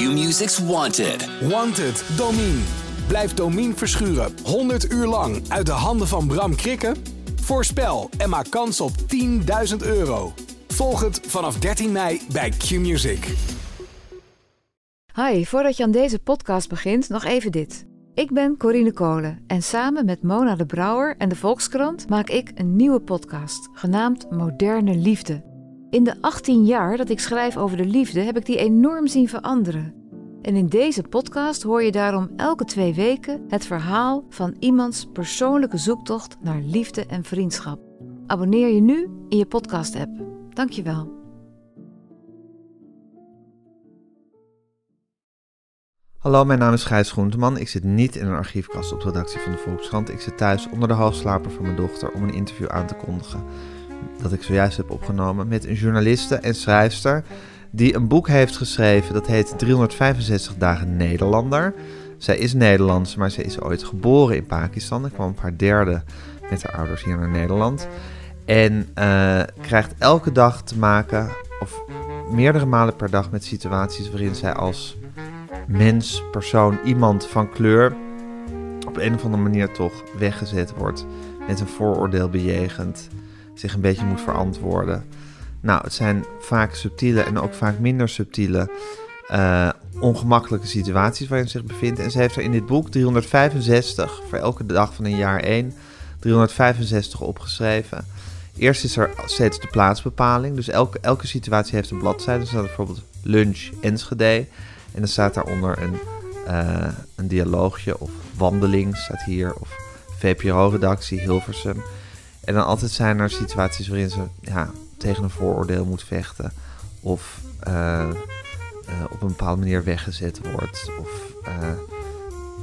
Q-Music's Wanted. Wanted, Domine. Blijf Domine verschuren 100 uur lang uit de handen van Bram Krikken? Voorspel en maak kans op 10.000 euro. Volg het vanaf 13 mei bij Q-Music. Hi, voordat je aan deze podcast begint, nog even dit. Ik ben Corine Kolen en samen met Mona de Brouwer en de Volkskrant maak ik een nieuwe podcast, genaamd Moderne Liefde. In de 18 jaar dat ik schrijf over de liefde heb ik die enorm zien veranderen. En in deze podcast hoor je daarom elke twee weken het verhaal van iemands persoonlijke zoektocht naar liefde en vriendschap. Abonneer je nu in je podcast-app. Dankjewel. Hallo, mijn naam is Gijs Groenteman. Ik zit niet in een archiefkast op de redactie van de Volkskrant. Ik zit thuis onder de halfslaper van mijn dochter om een interview aan te kondigen. Dat ik zojuist heb opgenomen met een journaliste en schrijfster die een boek heeft geschreven. Dat heet 365 dagen Nederlander. Zij is Nederlands, maar zij is ooit geboren in Pakistan. Ik kwam op haar derde met haar ouders hier naar Nederland. En eh, krijgt elke dag te maken, of meerdere malen per dag, met situaties waarin zij als mens, persoon, iemand van kleur op een of andere manier toch weggezet wordt. Met een vooroordeel bejegend, zich een beetje moet verantwoorden. Nou, het zijn vaak subtiele en ook vaak minder subtiele, uh, ongemakkelijke situaties waarin ze zich bevindt. En ze heeft er in dit boek 365, voor elke dag van een jaar 1, 365 opgeschreven. Eerst is er steeds de plaatsbepaling. Dus elke, elke situatie heeft een bladzijde. Dus bijvoorbeeld lunch Enschede. En dan staat daaronder een, uh, een dialoogje of wandeling staat hier. Of VPRO-redactie Hilversum. En dan altijd zijn er situaties waarin ze ja, tegen een vooroordeel moet vechten. Of uh, uh, op een bepaalde manier weggezet wordt. Of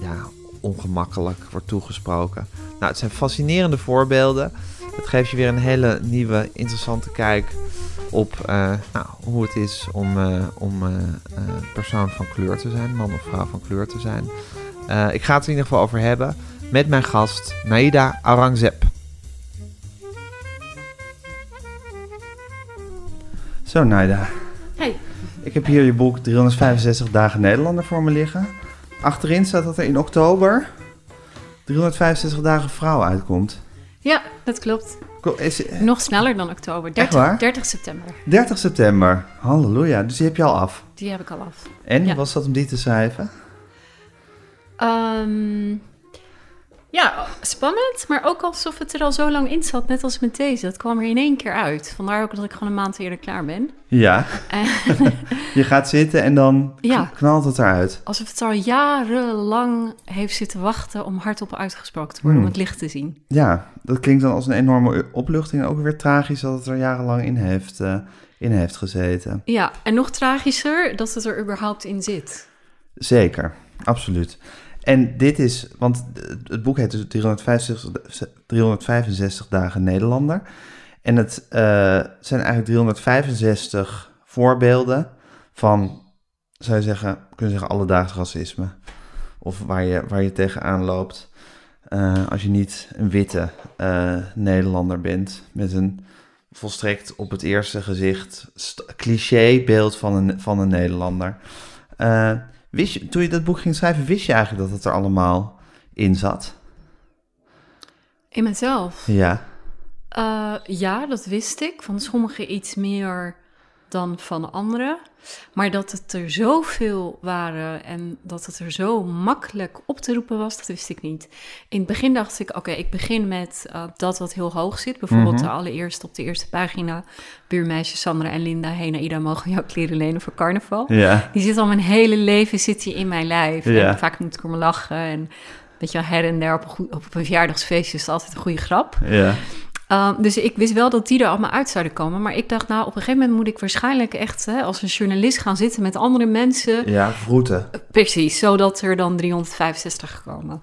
ja, ongemakkelijk wordt toegesproken. Nou, het zijn fascinerende voorbeelden. Het geeft je weer een hele nieuwe, interessante kijk op nou, hoe het is om, om persoon van kleur te zijn, man of vrouw van kleur te zijn. ik ga het er in ieder geval over hebben met mijn gast Naida Aurangzeb. Zo Naida. Hey. Ik heb hier je boek 365 dagen Nederlander voor me liggen. Achterin staat dat er in oktober 365 dagen vrouw uitkomt. Ja, dat klopt. Is, Nog sneller dan oktober. 30, 30 september. 30 september. Halleluja. Dus die heb je al af. Die heb ik al af. En Ja. was dat om die te schrijven? Ehm, ja, spannend, maar ook alsof het er al zo lang in zat, net als met deze. Dat kwam er in één keer uit. Vandaar ook dat ik gewoon een maand eerder klaar ben. Ja. Je gaat zitten en dan Ja. knalt het eruit. alsof het al jarenlang heeft zitten wachten om hardop uitgesproken te worden, Hmm. om het licht te zien. Ja, dat klinkt dan als een enorme opluchting. En ook weer tragisch dat het er jarenlang in heeft, eh, in heeft gezeten. Ja, en nog tragischer dat het er überhaupt in zit. Zeker, absoluut. En dit is, want het- boek heet dus 365, 365 dagen Nederlander. En het eh, zijn eigenlijk 365 voorbeelden van, zou je zeggen, kunnen zeggen alledaags racisme. Of waar je, waar je tegenaan loopt eh, als je niet een witte eh, Nederlander bent. Met een volstrekt op het eerste gezicht st- cliché-beeld van een, van een Nederlander. Wist je, toen je dat boek ging schrijven, wist je eigenlijk dat het er allemaal in zat? In mezelf. Ja. Eh, ja, dat wist ik. Van sommigen iets meer dan van anderen. Maar dat het er zoveel waren en dat het er zo makkelijk op te roepen was, dat wist ik niet. In het begin dacht ik, oké, ik begin met eh, dat wat heel hoog zit. Bijvoorbeeld Mhm. de allereerst op de eerste pagina. Buurmeisjes Sandra en Linda, hey Naida, mogen jouw kleren lenen voor carnaval? Ja. Die zit al mijn hele leven zit die in mijn lijf. Ja. En vaak moet ik om lachen. En weet je wel, her en der op een, op een verjaardagsfeestje is altijd een goede grap. Ja. Um, dus ik wist wel dat die er allemaal uit zouden komen. Maar ik dacht, nou, op een gegeven moment moet ik waarschijnlijk echt hè, als een journalist gaan zitten met andere mensen. Ja, vroeten. Precies, zodat er dan 365 komen.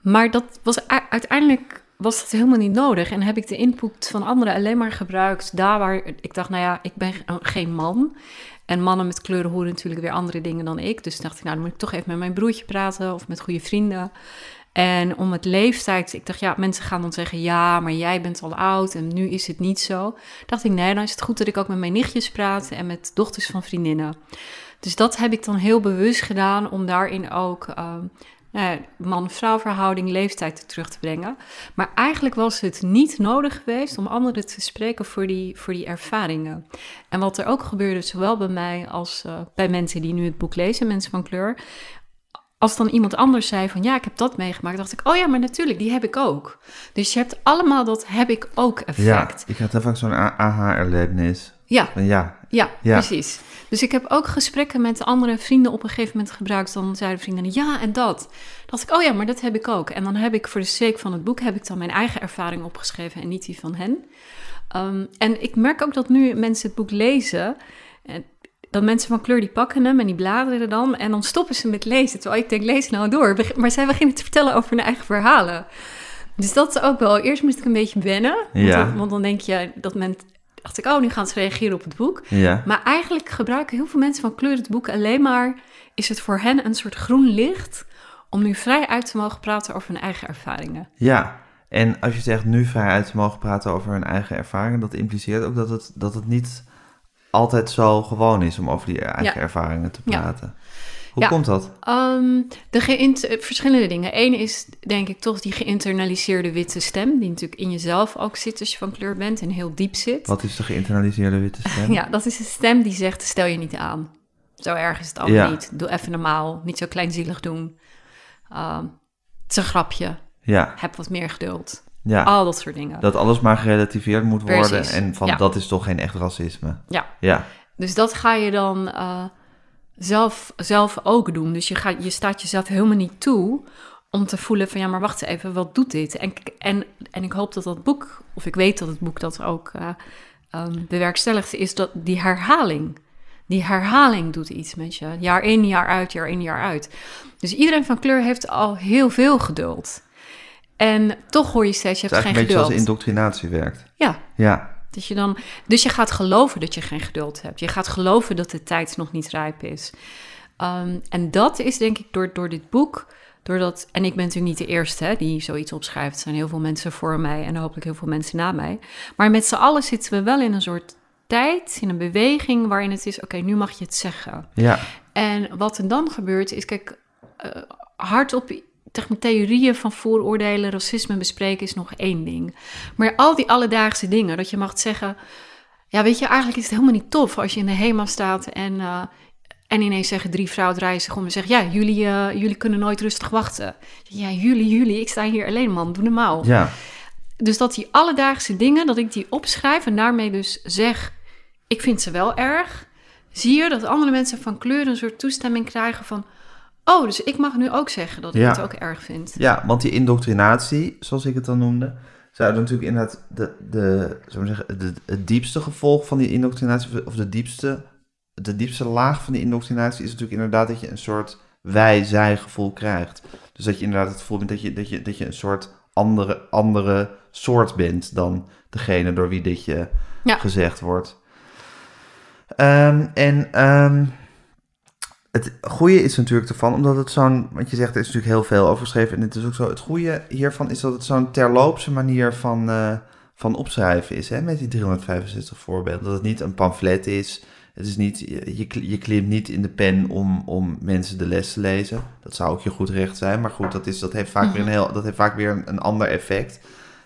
Maar dat was uiteindelijk was dat helemaal niet nodig. En heb ik de input van anderen alleen maar gebruikt daar waar ik dacht, nou ja, ik ben ge- geen man. En mannen met kleuren horen natuurlijk weer andere dingen dan ik. Dus dacht ik, nou, dan moet ik toch even met mijn broertje praten of met goede vrienden. En om het leeftijd, ik dacht, ja, mensen gaan dan zeggen, ja, maar jij bent al oud en nu is het niet zo. Dacht ik, nee, dan is het goed dat ik ook met mijn nichtjes praat en met dochters van vriendinnen. Dus dat heb ik dan heel bewust gedaan om daarin ook ehm, nou man-vrouw verhouding, leeftijd terug te brengen. Maar eigenlijk was het niet nodig geweest om anderen te spreken voor die, voor die ervaringen. En wat er ook gebeurde, zowel bij mij als eh, bij mensen die nu het boek lezen, mensen van kleur. Als dan iemand anders zei van ja, ik heb dat meegemaakt, dacht ik, oh ja, maar natuurlijk, die heb ik ook. Dus je hebt allemaal dat heb ik ook Ja, effect. ik had even zo'n a- aha-erlebnis. Ja, Ja, ja, Ja. precies. Dus ik heb ook gesprekken met andere vrienden op een gegeven moment gebruikt. Dan zeiden vrienden, ja, en dat. dacht ik, oh ja, maar dat heb ik ook. En dan heb ik voor de sake van het boek, heb ik dan mijn eigen ervaring opgeschreven en niet die van hen. Ehm, en ik merk ook dat nu mensen het boek lezen, en dat mensen van kleur die pakken hem en die bladeren dan en dan stoppen ze met lezen. Terwijl ik denk, lees nou door. Maar zij beginnen te vertellen over hun eigen verhalen. Dus dat is ook wel. Eerst moest ik een beetje wennen. Want, Ja. dan, want dan denk je dat men. Dacht ik, oh, nu gaan ze reageren op het boek. ja. Maar eigenlijk gebruiken heel veel mensen van kleur het boek alleen maar. Is het voor hen een soort groen licht om nu vrij uit te mogen praten over hun eigen ervaringen? Ja, en als je zegt nu vrijheid te mogen praten over hun eigen ervaringen, dat impliceert ook dat het, dat het niet altijd zo gewoon is om over die eigen Ja. ervaringen te Ja. praten. Hoe Ja. komt dat? Ehm, de geïnt- eh, verschillende dingen. Eén is denk ik toch die geïnternaliseerde witte stem, die natuurlijk in jezelf ook zit als je van kleur bent en heel diep zit. Wat is de geïnternaliseerde witte stem? Ja, dat is een stem die zegt: stel je niet aan. Zo erg is het allemaal Ja. niet. Doe even normaal. Niet zo kleinzielig doen. Ehm, het is een grapje. Ja, Heb wat meer geduld. Ja. Al dat soort dingen. Dat alles maar gerelativeerd moet worden en van ja. dat is toch geen echt racisme. Ja. Ja, Dus dat ga je dan eh, zelf, zelf ook doen. Dus je, gaat, je staat jezelf helemaal niet toe om te voelen van ja, maar wacht even, wat doet dit? En, en, en ik hoop dat dat boek, of ik weet dat het boek dat ook bewerkstelligt, is dat die herhaling. Die herhaling doet iets met je. Jaar in, jaar uit, jaar in, jaar uit. Dus iedereen van kleur heeft al heel veel geduld. En toch hoor je steeds, je het is hebt eigenlijk geen een beetje geduld. zoals indoctrinatie werkt. Ja, Ja, dat je dan, dus je gaat geloven dat je geen geduld hebt. Je gaat geloven dat de tijd nog niet rijp is. Ehm, en dat is denk ik door, door dit boek, doordat, en ik ben natuurlijk niet de eerste hè, die zoiets opschrijft. Er zijn heel veel mensen voor mij en hopelijk heel veel mensen na mij. Maar met z'n allen zitten we wel in een soort tijd, in een beweging waarin het is, oké, nu mag je het zeggen. ja, En wat er dan gebeurt is, kijk, eh, hardop zeg maar, theorieën van vooroordelen, racisme bespreken is nog één ding. Maar al die alledaagse dingen, dat je mag zeggen, ja, weet je, eigenlijk is het helemaal niet tof als je in de HEMA staat en, eh, en ineens zeggen drie vrouwen draaien zich om en zeggen, ja, jullie, eh, jullie kunnen nooit rustig wachten. Ja, jullie, jullie, ik sta hier alleen, man, doe normaal. ja. Dus dat die alledaagse dingen, dat ik die opschrijf en daarmee dus zeg, ik vind ze wel erg. Zie je dat andere mensen van kleur een soort toestemming krijgen van, oh, dus ik mag nu ook zeggen dat ik Ja. het ook erg vind. Ja, want die indoctrinatie, zoals ik het dan noemde, zou natuurlijk inderdaad de, de, zou ik zeggen, de, het diepste gevolg van die indoctrinatie, of de diepste, de diepste laag van die indoctrinatie, is natuurlijk inderdaad dat je een soort wij-zij gevoel krijgt. Dus dat je inderdaad het gevoel bent dat je, dat je, dat je een soort andere, andere soort bent dan degene door wie dit je Ja. gezegd wordt. Ehm, en ehm, het goede is natuurlijk ervan, omdat het zo'n, want je zegt er is natuurlijk heel veel over geschreven en het is ook zo. Het goede hiervan is dat het zo'n terloopse manier van, eh, van opschrijven is, hè, met die 365 voorbeelden. Dat het niet een pamflet is. Het is niet, je, je kl- je klimt niet in de pen om, om mensen de les te lezen. Dat zou ook je goed recht zijn, maar goed, dat, is, dat heeft vaak weer een heel, dat heeft vaak weer een, een ander effect.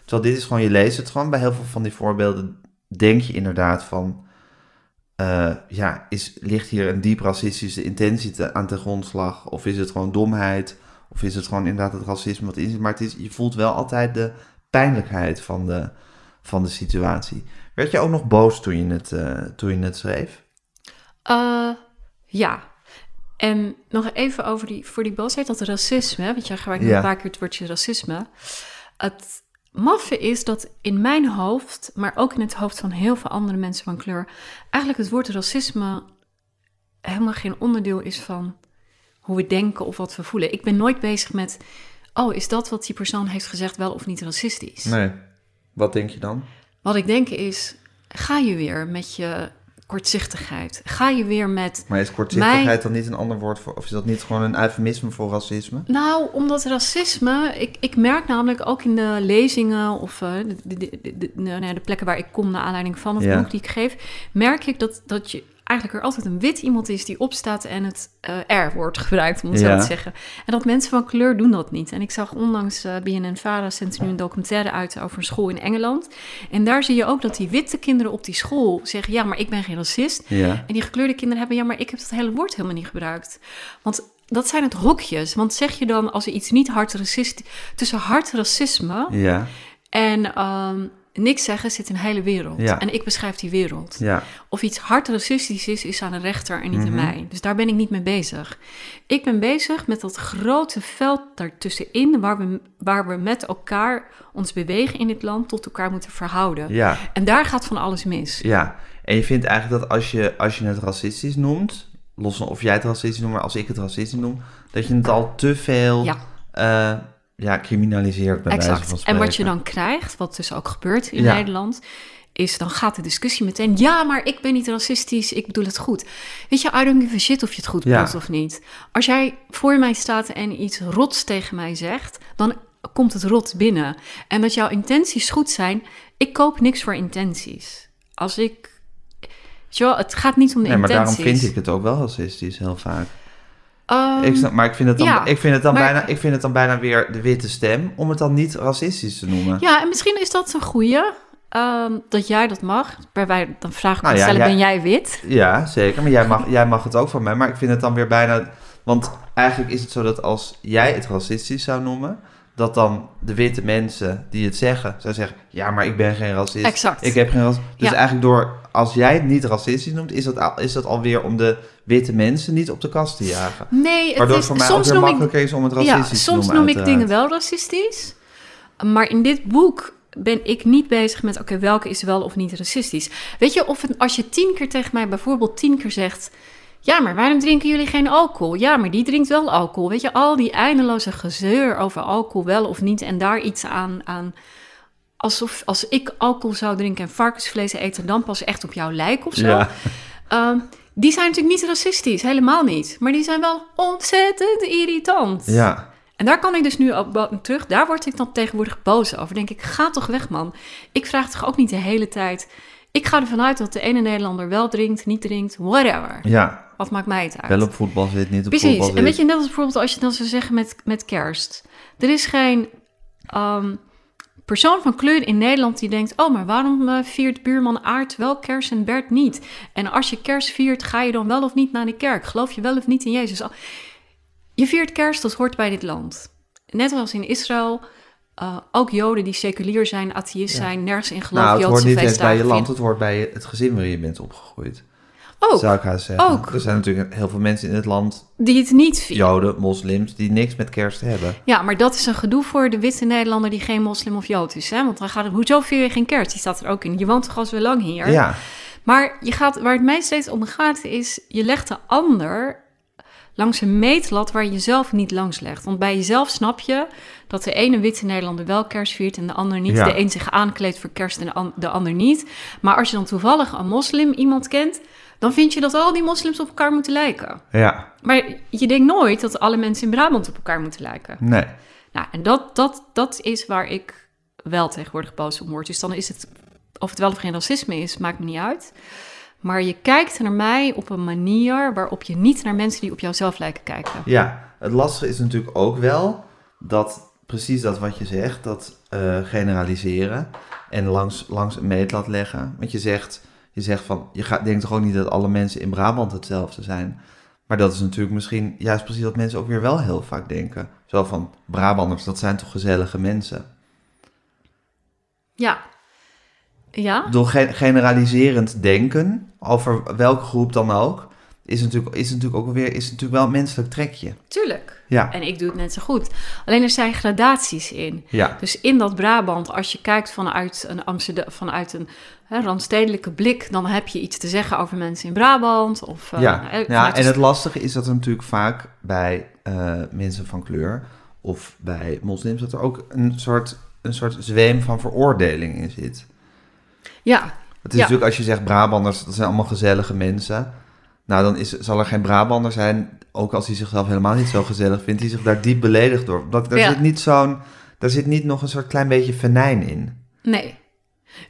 Terwijl dit is gewoon, je leest het gewoon. Bij heel veel van die voorbeelden denk je inderdaad van, eh, ja, is, ligt hier een diep racistische intentie te- aan ten grondslag? Of is het gewoon domheid? Of is het gewoon inderdaad het racisme wat in zit? Maar het is, je voelt wel altijd de pijnlijkheid van de, van de situatie. Werd je ook nog boos toen je het, eh, toen je het schreef? Eh, ja. En nog even over die, voor die boosheid, dat racisme, want jij gebruikt Ja. een paar keer het woordje racisme. Het maffe is dat in mijn hoofd, maar ook in het hoofd van heel veel andere mensen van kleur, eigenlijk het woord racisme helemaal geen onderdeel is van hoe we denken of wat we voelen. Ik ben nooit bezig met, oh, is dat wat die persoon heeft gezegd wel of niet racistisch? Nee. Wat denk je dan? Wat ik denk is, ga je weer met je kortzichtigheid? Ga je weer met Maar is kortzichtigheid dan niet een ander woord voor, of is dat niet gewoon een eufemisme voor racisme? Nou, omdat racisme, ik, ik merk namelijk ook in de lezingen of eh, de, de, de, nou de plekken waar ik kom naar aanleiding van het Ja. boek die ik geef, merk ik dat, dat je eigenlijk er altijd een wit iemand is die opstaat en het eh R-woord gebruikt, om het Ja. zo te zeggen. En dat mensen van kleur doen dat niet. En ik zag onlangs uh, BNN-Vara zendt nu een documentaire uit over een school in Engeland. En daar zie je ook dat die witte kinderen op die school zeggen, ja, maar ik ben geen racist. Ja. En die gekleurde kinderen hebben, ja, maar ik heb dat hele woord helemaal niet gebruikt. Want dat zijn het hokjes. Want zeg je dan, als er iets niet hard racistisch... Tussen hard racisme Ja. en ehm, niks zeggen zit een hele wereld. Ja. En ik beschrijf die wereld. Ja. Of iets hard racistisch is, is aan de rechter en niet Mhm. aan mij. Dus daar ben ik niet mee bezig. Ik ben bezig met dat grote veld daartussenin... waar we, waar we met elkaar ons bewegen in dit land... tot elkaar moeten verhouden. Ja. En daar gaat van alles mis. Ja. En je vindt eigenlijk dat als je, als je het racistisch noemt, los van of jij het racistisch noemt, maar als ik het racistisch noem, dat je het al te veel Ja. eh, ja, criminaliseert bij wijze van Exact. spreken. En wat je dan krijgt, wat dus ook gebeurt in Ja. Nederland, is dan gaat de discussie meteen, ja, maar ik ben niet racistisch, ik bedoel het goed. Weet je, I don't give a shit of je het goed Ja. bedoelt of niet. Als jij voor mij staat en iets rots tegen mij zegt, dan komt het rot binnen. En dat jouw intenties goed zijn, ik koop niks voor intenties. Als ik, weet je wel, het gaat niet om de Nee, maar daarom vind ik het ook wel racistisch, heel vaak. Ehm, ik snap, maar ik vind, het dan, ja, ik, vind het dan maar- bijna, ik vind het dan bijna weer de witte stem, om het dan niet racistisch te noemen. Ja, en misschien is dat een goeie. ehm, dat jij dat mag. Waarbij dan vraag ik Nou me ja, stellen, jij- ben jij wit? Ja, zeker. Maar jij mag, jij mag het ook van mij. Maar ik vind het dan weer bijna... Want eigenlijk is het zo dat als jij het racistisch zou noemen... dat dan de witte mensen die het zeggen... zou zeggen, ja, maar ik ben geen racist. Exact. Ik heb geen racist. Dus Ja. eigenlijk door... Als jij het niet racistisch noemt... is dat, al, is dat alweer om de witte mensen niet op de kast te jagen. Nee, het Waardoor is, het voor mij ook soms weer ik, makkelijker is om het racistisch ja, te soms noemen. noem ik dingen wel racistisch. Maar in dit boek ben ik niet bezig met, oké, welke is wel of niet racistisch. Weet je, of het, als je tien keer tegen mij bijvoorbeeld tien keer zegt... Ja, maar waarom drinken jullie geen alcohol? Ja, maar die drinkt wel alcohol. Weet je, al die eindeloze gezeur over alcohol wel of niet... en daar iets aan... aan alsof als ik alcohol zou drinken en varkensvlees eten... dan pas echt op jou lijk of zo. Ja, Ehm, die zijn natuurlijk niet racistisch, helemaal niet. Maar die zijn wel ontzettend irritant. ja, En daar kan ik dus nu op terug. Daar word ik dan tegenwoordig boos over. Denk ik, ga toch weg, man. Ik vraag toch ook niet de hele tijd. Ik ga ervan uit dat de ene Nederlander wel drinkt, niet drinkt, whatever. ja. Wat maakt mij het uit? Wel op voetbal zit, niet op Precies. voetbal En zit. weet je, net als bijvoorbeeld als je dan zou zeggen met, met kerst. Er is geen ehm, persoon van kleur in Nederland die denkt... oh, maar waarom eh, viert buurman Aard wel kerst en Bert niet? En als je kerst viert, ga je dan wel of niet naar de kerk? Geloof je wel of niet in Jezus? Je viert kerst, dat hoort bij dit land. Net als in Israël... eh, ook Joden die seculier zijn, atheïst Ja. zijn, nergens in geloof nou, het hoort niet eens bij je land, het hoort bij het gezin waar je bent opgegroeid. Ook, zou ik haast zeggen. ook. Er zijn natuurlijk heel veel mensen in het land, die het niet vieren. Joden, moslims, die niks met kerst hebben. Ja, maar dat is een gedoe voor de witte Nederlander die geen moslim of jood is. Hè? Want dan gaat het, hoezo vier je geen kerst? Die staat er ook in. Je woont toch al zo lang hier? Ja, Maar je gaat, waar het mij steeds om gaat, is je legt de ander langs een meetlat waar je zelf niet langs legt. Want bij jezelf snap je dat de ene witte Nederlander wel kerst viert en de ander niet. Ja. De een zich aankleedt voor kerst en de ander niet. Maar als je dan toevallig een moslim iemand kent, dan vind je dat al die moslims op elkaar moeten lijken. ja, Maar je denkt nooit dat alle mensen in Brabant op elkaar moeten lijken. nee. Nou, en dat, dat, dat is waar ik wel tegenwoordig boos op word. Dus dan is het, of het wel of geen racisme is, maakt me niet uit. Maar je kijkt naar mij op een manier waarop je niet naar mensen die op jouzelf lijken kijken. Ja, het lastige is natuurlijk ook wel dat precies dat wat je zegt, dat eh, generaliseren en langs, langs een meetlat leggen. Want je zegt, je zegt van, je gaat, denkt toch ook niet dat alle mensen in Brabant hetzelfde zijn. Maar dat is natuurlijk misschien juist precies wat mensen ook weer wel heel vaak denken. Zo van, Brabanders, dat zijn toch gezellige mensen. Ja. Ja? Door ge- generaliserend denken, over welke groep dan ook, is natuurlijk, is natuurlijk ook weer is natuurlijk wel een menselijk trekje. Tuurlijk. Ja, En ik doe het net zo goed. Alleen er zijn gradaties in. ja, Dus in dat Brabant, als je kijkt vanuit een Amsterdam, vanuit een hè, randstedelijke blik, dan heb je iets te zeggen over mensen in Brabant. Of, eh, ja. eh, ja en het lastige is dat er natuurlijk vaak bij eh, mensen van kleur of bij moslims, dat er ook een soort, een soort zweem van veroordeling in zit. Ja, Het is Ja. natuurlijk als je zegt Brabanders, dat zijn allemaal gezellige mensen. Nou, dan is, zal er geen Brabander zijn, ook als hij zichzelf helemaal niet zo gezellig vindt, die zich daar diep beledigd door. Dat, daar, Ja. zit niet zo'n, daar zit niet nog een soort klein beetje venijn in. nee.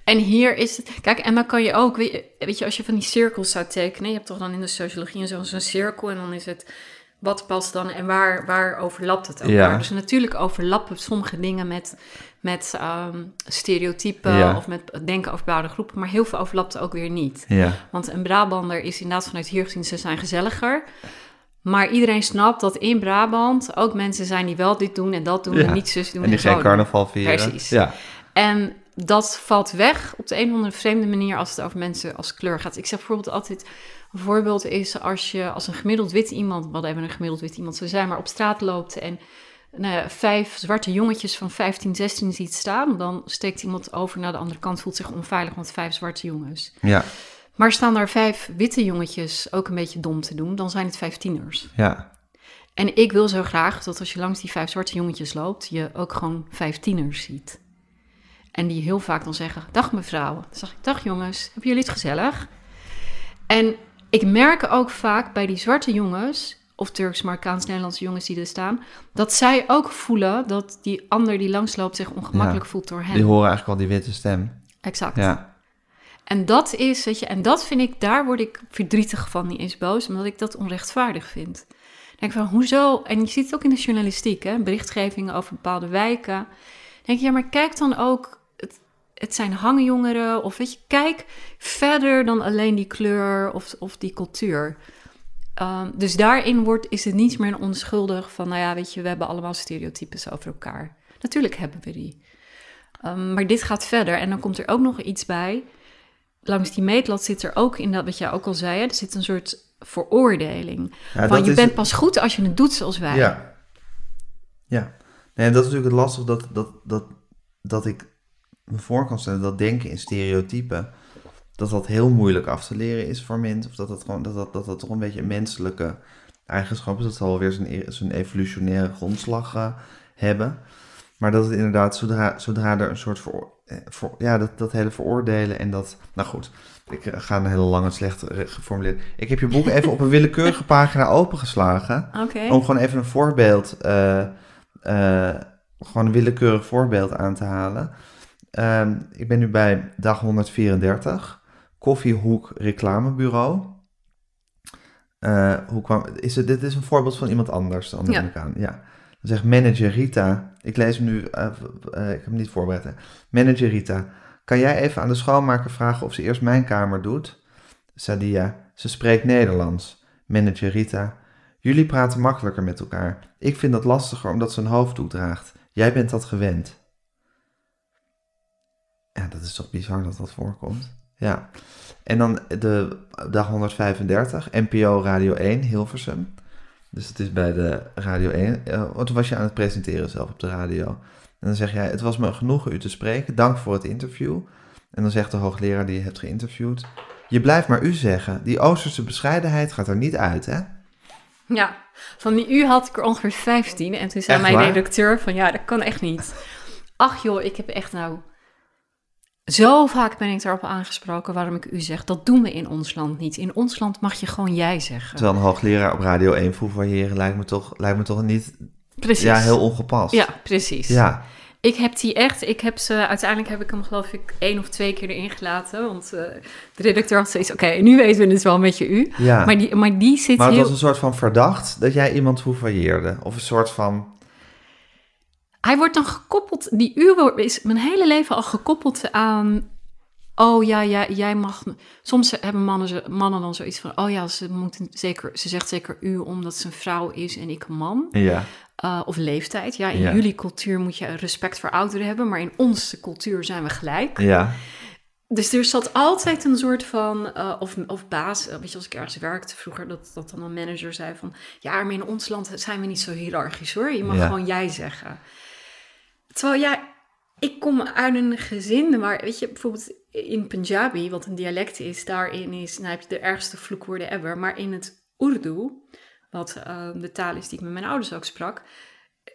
En hier is het... Kijk, en dan kan je ook... Weet je, als je van die cirkels zou tekenen... Je hebt toch dan in de sociologie zo'n cirkel... en dan is het... Wat past dan en waar, waar overlapt het elkaar? Ja. Dus natuurlijk overlappen sommige dingen met, met ehm, stereotypen... Ja. of met denken over bepaalde groepen... maar heel veel overlapt ook weer niet. Ja, Want een Brabander is inderdaad vanuit hier gezien, ze zijn gezelliger. Maar iedereen snapt dat in Brabant ook mensen zijn die wel dit doen en dat doen en niet zus doen en die zo geen doen. carnaval vieren. Precies. Ja, En dat valt weg op de een of andere vreemde manier als het over mensen als kleur gaat. Ik zeg bijvoorbeeld altijd, een voorbeeld is als je als een gemiddeld wit iemand, wat even een gemiddeld wit iemand zou zijn, maar op straat loopt en nou ja, vijf zwarte jongetjes van 15, 16 ziet staan, dan steekt iemand over naar de andere kant, voelt zich onveilig, want vijf zwarte jongens. ja, Maar staan daar vijf witte jongetjes ook een beetje dom te doen, dan zijn het vijf tieners. ja, En ik wil zo graag dat als je langs die vijf zwarte jongetjes loopt, je ook gewoon vijf tieners ziet. En die heel vaak dan zeggen, dag mevrouw. Dan zeg ik, dag jongens, hebben jullie het gezellig? En ik merk ook vaak bij die zwarte jongens, of Turks, Marokkaans, Nederlandse jongens die er staan, dat zij ook voelen dat die ander die langsloopt zich ongemakkelijk Ja. voelt door hen. die horen eigenlijk wel die witte stem. Exact. Ja, En dat is, weet je, en dat vind ik, daar word ik verdrietig van, niet eens boos, omdat ik dat onrechtvaardig vind. Ik denk van, hoezo, en je ziet het ook in de journalistiek, hè, berichtgevingen over bepaalde wijken. Dan denk je, ja, maar kijk dan ook, het, zijn hangjongeren, of weet je, kijk verder dan alleen die kleur of, of die cultuur. Ehm, dus daarin wordt, is het niet meer onschuldig van, nou ja, weet je, we hebben allemaal stereotypes over elkaar. Natuurlijk hebben we die. Ehm, maar dit gaat verder en dan komt er ook nog iets bij langs die meetlat zit er ook in dat wat jij ook al zei, hè, er zit een soort veroordeling. ja van je is- bent pas goed als je het doet zoals wij. Ja. Ja. Nee, en dat is natuurlijk het lastig dat, dat, dat, dat ik me voor kan stellen dat denken in stereotypen, dat dat heel moeilijk af te leren is voor mensen. Of dat dat, gewoon, dat, dat, dat, dat toch een beetje een menselijke eigenschap is. Dat zal weer zijn, e- zijn evolutionaire grondslag eh, hebben. Maar dat het inderdaad, zodra, zodra er een soort voor, eh, voor, ja, dat, dat hele veroordelen en dat. Nou goed, ik eh, ga een hele lange, slecht geformuleerd. Ik heb je boek even op een willekeurige pagina opengeslagen. Oké. Om gewoon even een voorbeeld, gewoon een willekeurig voorbeeld aan te halen. Ehm, ik ben nu bij dag 134, koffiehoek reclamebureau. Eh, hoe kwam, is het, dit is een voorbeeld van iemand anders dan Ja. neem ik aan. Ja. Dan zegt manager Rita, ik lees hem nu, eh, eh, ik heb hem niet voorbereid. hè. Manager Rita, kan jij even aan de schoonmaker vragen of ze eerst mijn kamer doet? Sadia, ze spreekt Nederlands. Manager Rita, jullie praten makkelijker met elkaar. Ik vind dat lastiger omdat ze een hoofddoek draagt. Jij bent dat gewend. Ja, dat is toch bizar dat dat voorkomt. Ja. En dan de dag 135, NPO Radio 1, Hilversum. Dus het is bij de Radio 1. eh, want toen was je aan het presenteren zelf op de radio. En dan zeg jij, het was me een genoegen u te spreken. Dank voor het interview. En dan zegt de hoogleraar die je hebt geïnterviewd. Je blijft maar u zeggen. Die Oosterse bescheidenheid gaat er niet uit, hè? Ja, van die u had ik er ongeveer 15. En toen zei Echt mijn waar? redacteur van, ja, dat kan echt niet. Ach joh, ik heb echt nou... Zo vaak ben ik daarop aangesproken waarom ik u zeg. Dat doen we in ons land niet. In ons land mag je gewoon jij zeggen. Terwijl een hoogleraar op Radio 1 foevoyeren lijkt me toch, lijkt me toch niet... Precies. Ja, heel ongepast. Ja, precies. Ja, Ik heb die echt, ik heb ze, uiteindelijk heb ik hem geloof ik één of twee keer erin gelaten. Want eh, de redacteur had zoiets, oké, nu weten we het wel met je u. ja. Maar, die, maar die zit Maar het heel... was een soort van verdacht dat jij iemand foevoyeerde. Of een soort van... Hij wordt dan gekoppeld, die u wordt- is mijn hele leven al gekoppeld aan... Oh ja, ja, jij mag... Soms hebben mannen, mannen dan zoiets van... Oh ja, ze, moeten zeker, ze zegt zeker u omdat ze een vrouw is en ik een man. Ja, Uh, of leeftijd. Ja, in Ja. jullie cultuur moet je respect voor ouderen hebben, maar in onze cultuur zijn we gelijk. ja, Dus er zat altijd een soort van, uh, of, of baas, uh, weet je, als ik ergens werkte vroeger, dat, dat dan een manager zei van, ja, maar in ons land zijn we niet zo hiërarchisch hoor. Je mag Ja. gewoon jij zeggen. Terwijl ja, ik kom uit een gezin waar, weet je, bijvoorbeeld in Punjabi, wat een dialect is, daarin is, nou heb je de ergste vloekwoorden ever, maar in het Urdu, wat uh, de taal is die ik met mijn ouders ook sprak,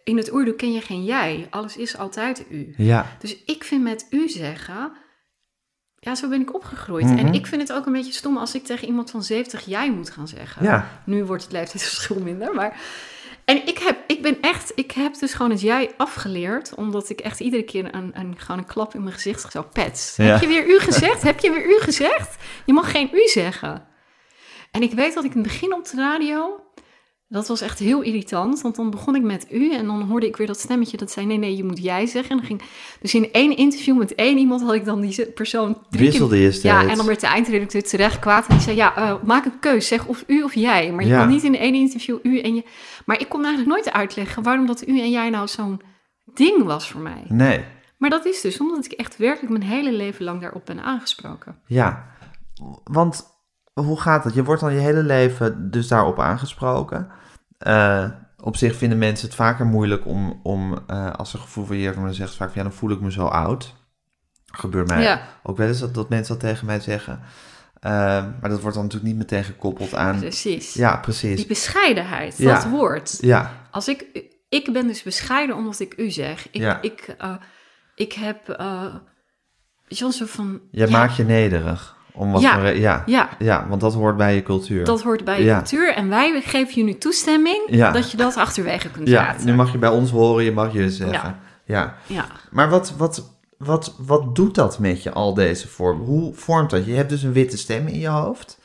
in het Urdu ken je geen jij, alles is altijd u. ja. Dus ik vind met u zeggen, ja, zo ben ik opgegroeid. Mhm. En ik vind het ook een beetje stom als ik tegen iemand van 70 jij moet gaan zeggen. Ja, Nu wordt het leeftijdsverschil minder, maar... En ik, heb, ik ben echt, ik heb dus gewoon het jij afgeleerd, omdat ik echt iedere keer een, een, gewoon een klap in mijn gezicht zo, pets. Ja. Heb je weer u gezegd? heb je weer u gezegd? Je mag geen u zeggen. En ik weet dat ik in het begin op de radio, dat was echt heel irritant, want dan begon ik met u en dan hoorde ik weer dat stemmetje dat zei, nee, nee, je moet jij zeggen. En dan ging, dus in één interview met één iemand had ik dan die persoon drie keer- Wisselde je steeds. ja, en dan werd de eindredacteur terecht kwaad. En die zei, ja, eh, maak een keus. Zeg of u of jij. Maar je Ja. kan niet in één interview u en je... Maar ik kon eigenlijk nooit uitleggen waarom dat u en jij nou zo'n ding was voor mij. Nee, Maar dat is dus omdat ik echt werkelijk mijn hele leven lang daarop ben aangesproken. ja. Want hoe gaat het? Je wordt dan je hele leven dus daarop aangesproken. Eh, op zich vinden mensen het vaker moeilijk om, om eh, als ze gevoel van dan zeggen ze vaak van ja, dan voel ik me zo oud. Gebeurt mij Ja. ook wel eens dat, dat mensen dat tegen mij zeggen. Eh, maar dat wordt dan natuurlijk niet meteen gekoppeld aan... Precies. Ja, precies. Die bescheidenheid, Ja. dat woord. Ja, Als ik... Ik ben dus bescheiden omdat ik u zeg. Ik, Ja. ik, ik heb... je wel, zo van... jij ja, maakt je nederig. Om wat Ja. voor ja. Ja, ja, want dat hoort bij je cultuur. Dat hoort bij je Ja. cultuur. En wij geven je nu toestemming Ja. dat je dat achterwege kunt ja, laten. nu mag je bij ons horen, je mag je zeggen. Ja. Ja. Maar wat, wat, wat, wat doet dat met je, al deze vormen? Hoe vormt dat? Je hebt dus een witte stem in je hoofd,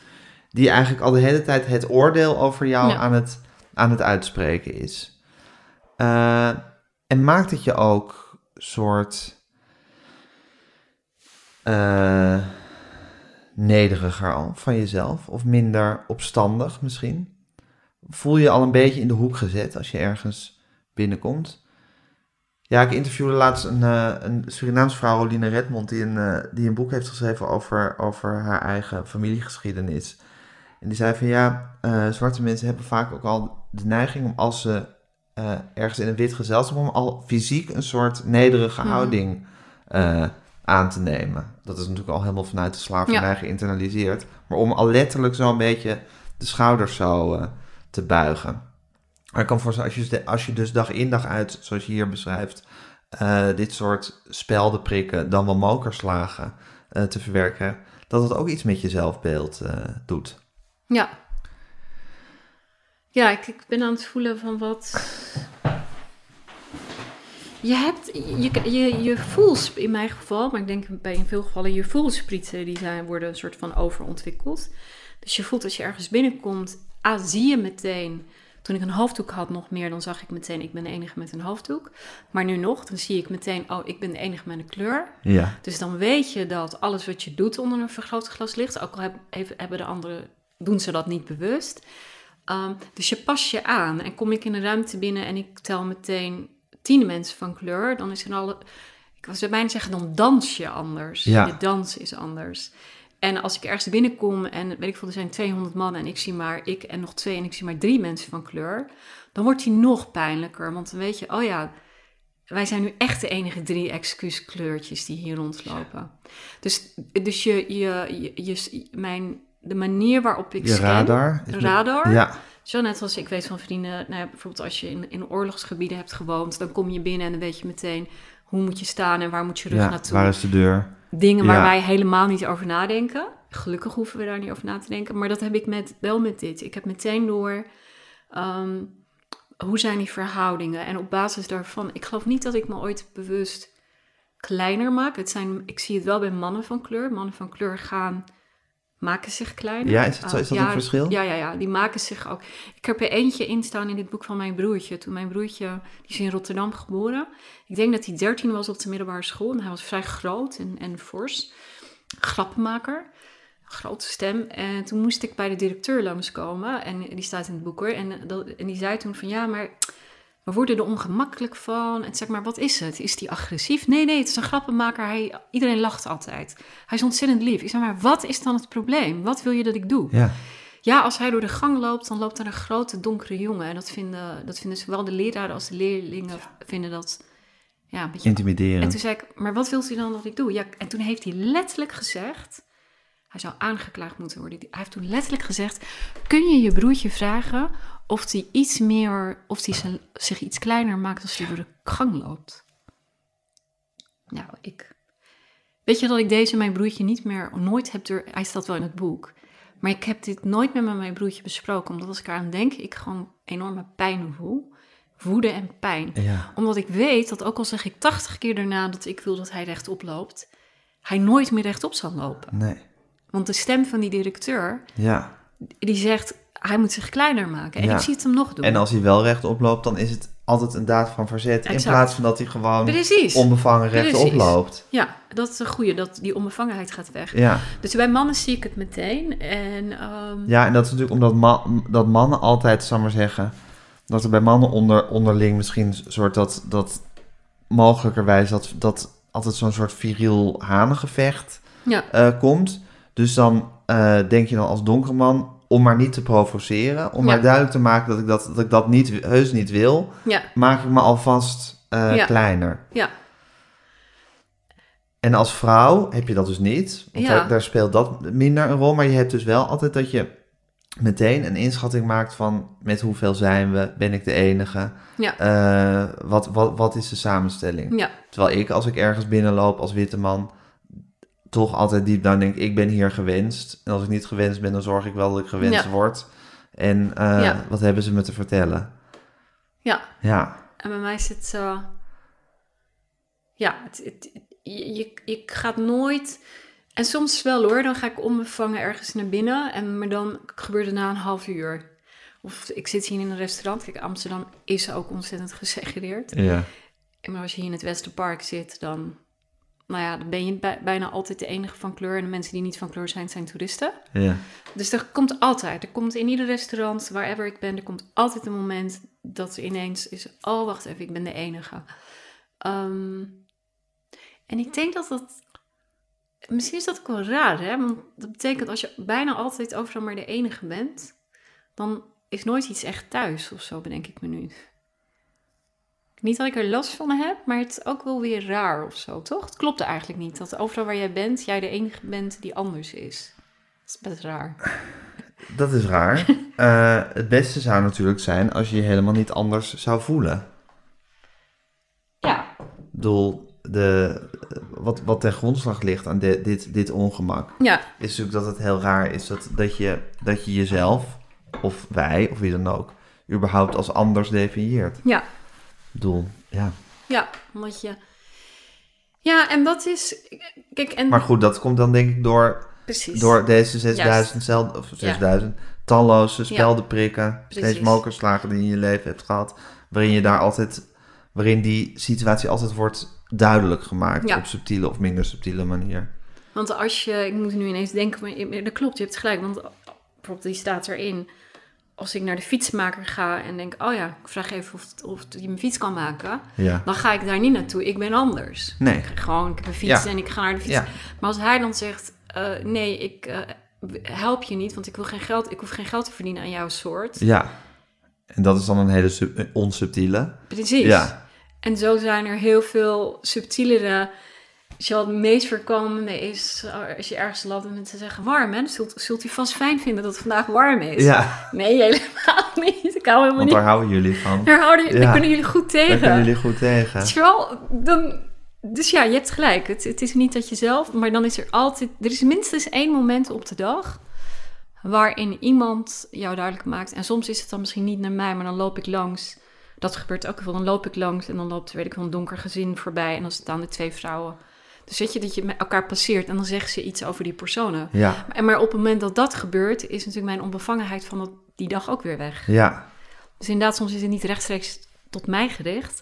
die eigenlijk al de hele tijd het oordeel over jou aan, het, aan het uitspreken is. Eh, en maakt het je ook soort eh, nederiger al van jezelf? Of minder opstandig misschien? Voel je al een beetje in de hoek gezet als je ergens binnenkomt? Ja, ik interviewde laatst een, eh, een Surinaamse vrouw, Roline Redmond, die een, eh, die een boek heeft geschreven over, over haar eigen familiegeschiedenis. En die zei van ja, eh, zwarte mensen hebben vaak ook al de neiging om als ze ergens in een wit gezelschap, om al fysiek een soort nederige houding eh, aan te nemen. Dat is natuurlijk al helemaal vanuit de slavernij Ja. geïnternaliseerd. Maar om al letterlijk zo'n beetje de schouders zo eh, te buigen. Maar ik kan voorstellen, als je, dus- als je dus dag in dag uit, zoals je hier beschrijft, eh, dit soort spelden prikken, dan wel mokerslagen eh, te verwerken, dat het ook iets met je zelfbeeld doet. Ja. Ja, ik, ik ben aan het voelen van wat... Je hebt, je, je, je voelsp, in mijn geval, maar ik denk bij in veel gevallen, je voelsprieten die zijn, worden een soort van overontwikkeld. Dus je voelt als je ergens binnenkomt, ah, zie je meteen. Toen ik een hoofddoek had nog meer, dan zag ik meteen, ik ben de enige met een hoofddoek. Maar nu nog, dan zie ik meteen, oh, ik ben de enige met een kleur. Ja, Dus dan weet je dat alles wat je doet onder een vergrootglas ligt, ook al hebben de anderen, doen ze dat niet bewust. Ehm, dus je pas je aan en kom ik in een ruimte binnen en ik tel meteen tien mensen van kleur, dan is er al, ik was bijna zeggen, dan dans je anders. Ja. Je dans is anders. En als ik ergens binnenkom en weet ik veel, er zijn 200 mannen en ik zie maar ik en nog twee en ik zie maar drie mensen van kleur, dan wordt die nog pijnlijker. Want dan weet je, oh ja, wij zijn nu echt de enige drie excuuskleurtjes die hier rondlopen. Dus, dus je, je, je, je- mijn, de manier waarop ik je scan, radar. met- radar, Ja, zo net als ik weet van vrienden, nou ja, bijvoorbeeld als je in, in oorlogsgebieden hebt gewoond, dan kom je binnen en dan weet je meteen hoe moet je staan en waar moet je rug ja. naartoe. waar is de deur? Dingen waar Ja. wij helemaal niet over nadenken. Gelukkig hoeven we daar niet over na te denken. Maar dat heb ik met, wel met dit. Ik heb meteen door ehm, hoe zijn die verhoudingen. En op basis daarvan, ik geloof niet dat ik me ooit bewust kleiner maak. Het zijn, ik zie het wel bij mannen van kleur. Mannen van kleur gaan, maken zich kleiner. Ja, is zo? Ah, Is dat ja, een verschil? Ja, ja, ja, die maken zich ook. Ik heb er eentje in staan in dit boek van mijn broertje. Toen mijn broertje, die is in Rotterdam geboren. Ik denk dat hij 13 was op de middelbare school. En hij was vrij groot en, en fors. Grappenmaker. Grote stem. En toen moest ik bij de directeur langskomen. En die staat in het boek hoor. En, dat, en die zei toen van ja, maar we worden er ongemakkelijk van. En zeg maar, wat is het? Is die agressief? Nee, nee, het is een grappenmaker. Hij, iedereen lacht altijd. Hij is ontzettend lief. Ik zeg maar, wat is dan het probleem? Wat wil je dat ik doe? Ja, Ja, als hij door de gang loopt, dan loopt er een grote donkere jongen. En dat vinden, dat vinden zowel de leraren als de leerlingen vinden dat ja, een beetje... En intimiderend. toen zei ik, maar wat wilt u dan dat ik doe? Ja, en toen heeft hij letterlijk gezegd, hij zou aangeklaagd moeten worden. Hij heeft toen letterlijk gezegd, kun je je broertje vragen of hij iets meer, of hij zich iets kleiner maakt als hij door de gang loopt? Nou, ik... Weet je dat ik deze mijn broertje niet meer, nooit heb door... Hij staat wel in het boek. Maar ik heb dit nooit meer met mijn broertje besproken. Omdat als ik eraan denk, ik gewoon enorme pijn voel. Woede en pijn. Ja. Omdat ik weet dat ook al zeg ik 80 keer daarna dat ik wil dat hij rechtop loopt, hij nooit meer rechtop zal lopen. Nee. Want de stem van die directeur, Ja. die zegt, hij moet zich kleiner maken. En Ja. ik zie het hem nog doen. En als hij wel rechtop loopt, dan is het altijd een daad van verzet. In plaats van dat hij gewoon Precies. onbevangen rechtop Precies. loopt. Ja, dat is een goede, dat die onbevangenheid gaat weg. Ja. Dus bij mannen zie ik het meteen. En ehm, ja, en dat is natuurlijk omdat dat mannen altijd, zal maar zeggen... dat er bij mannen onder, onderling misschien een soort dat... dat mogelijkerwijs dat, dat altijd zo'n soort viriel hanengevecht ja, eh, komt. Dus dan eh, denk je dan als donkere man... om maar niet te provoceren... om Ja. maar duidelijk te maken dat ik dat, dat, ik dat niet, heus niet wil... ja, maak ik me alvast eh, Ja. kleiner. ja, En als vrouw heb je dat dus niet. Want daar, daar speelt dat minder een rol. Maar je hebt dus wel altijd dat je meteen een inschatting maakt van... met hoeveel zijn we? Ben ik de enige? Eh, wat, wat, wat is de samenstelling? ja, Terwijl ik, als ik ergens binnenloop als witte man... toch altijd diep down denk, ik ben hier gewenst. En als ik niet gewenst ben, dan zorg ik wel dat ik gewenst Ja. word. En eh, Ja. wat hebben ze me te vertellen? ja. Ja, En bij mij is het... eh, ja, het, het- je, je, gaat nooit... En soms wel hoor, dan ga ik onbevangen ergens naar binnen. En, maar dan gebeurt het na een half uur. Of ik zit hier in een restaurant. Kijk, Amsterdam is ook ontzettend gesegregeerd. ja. Maar als je hier in het Westerpark zit, dan, nou ja, dan ben je bij- bijna altijd de enige van kleur. En de mensen die niet van kleur zijn, zijn toeristen. ja. Dus er komt altijd, er komt in ieder restaurant, wherever ik ben, er komt altijd een moment dat er ineens is, oh wacht even, ik ben de enige. Ehm, en ik denk dat dat, misschien is dat ook wel raar, hè? Want dat betekent als je bijna altijd overal maar de enige bent, dan is nooit iets echt thuis of zo, bedenk ik me nu. Niet dat ik er last van heb, maar het is ook wel weer raar of zo, toch? Het klopt eigenlijk niet, dat overal waar jij bent, jij de enige bent die anders is. Dat is best raar. Dat is raar. Eh, het beste zou natuurlijk zijn als je je helemaal niet anders zou voelen. Ja, Ik bedoel, de, wat, wat ten grondslag ligt aan de- dit, dit ongemak, ja, is natuurlijk dat het heel raar is dat, dat, je, dat je jezelf, of wij, of wie dan ook, überhaupt als anders definieert. Ja, bedoel, ja. ja, omdat je... Ja, en dat is... Kijk, en... Maar goed, dat komt dan denk ik door, precies. door deze 6000, Juist. cel- of 6000 talloze speldenprikken, steeds Precies. mokerslagen die je in je leven hebt gehad, waarin je daar altijd, waarin die situatie altijd wordt duidelijk gemaakt Ja. op subtiele of minder subtiele manier. Want als je... Ik moet nu ineens denken, maar dat klopt, je hebt gelijk. Want bijvoorbeeld die staat erin. Als ik naar de fietsmaker ga en denk... Oh ja, ik vraag even of, of die mijn fiets kan maken. Ja. Dan ga ik daar niet naartoe. Ik ben anders. Nee. Ik, gewoon, ik heb een fiets Ja. en ik ga naar de fiets. Ja. Maar als hij dan zegt... eh, nee, ik eh, help je niet, want ik wil geen geld... Ik hoef geen geld te verdienen aan jouw soort. Ja. En dat is dan een hele sub- eh, onsubtiele. Precies. Ja. En zo zijn er heel veel subtielere. Als je het meest voorkomende is, eh, als je ergens loopt en mensen zeggen warm, hè, dan zult, zult u vast fijn vinden dat het vandaag warm is. Ja, Nee, helemaal niet. Ik hou helemaal want niet. daar houden jullie van. Daar, houden, Ja. daar kunnen jullie goed Daar tegen. kunnen jullie goed tegen. Het is wel, dan, dus ja, je hebt gelijk. Het, het is niet dat je zelf, maar dan is er altijd, er is minstens één moment op de dag waarin iemand jou duidelijk maakt. En soms is het dan misschien niet naar mij, maar dan loop ik langs. Dat gebeurt ook wel. Dan loop ik langs en dan loopt, weet ik wel, een donker gezin voorbij. En dan staan er twee vrouwen. Dus weet je dat je met elkaar passeert en dan zeggen ze iets over die personen. Ja, En maar op het moment dat dat gebeurt, is natuurlijk mijn onbevangenheid van dat, die dag ook weer weg. ja, Dus inderdaad, soms is het niet rechtstreeks tot mij gericht.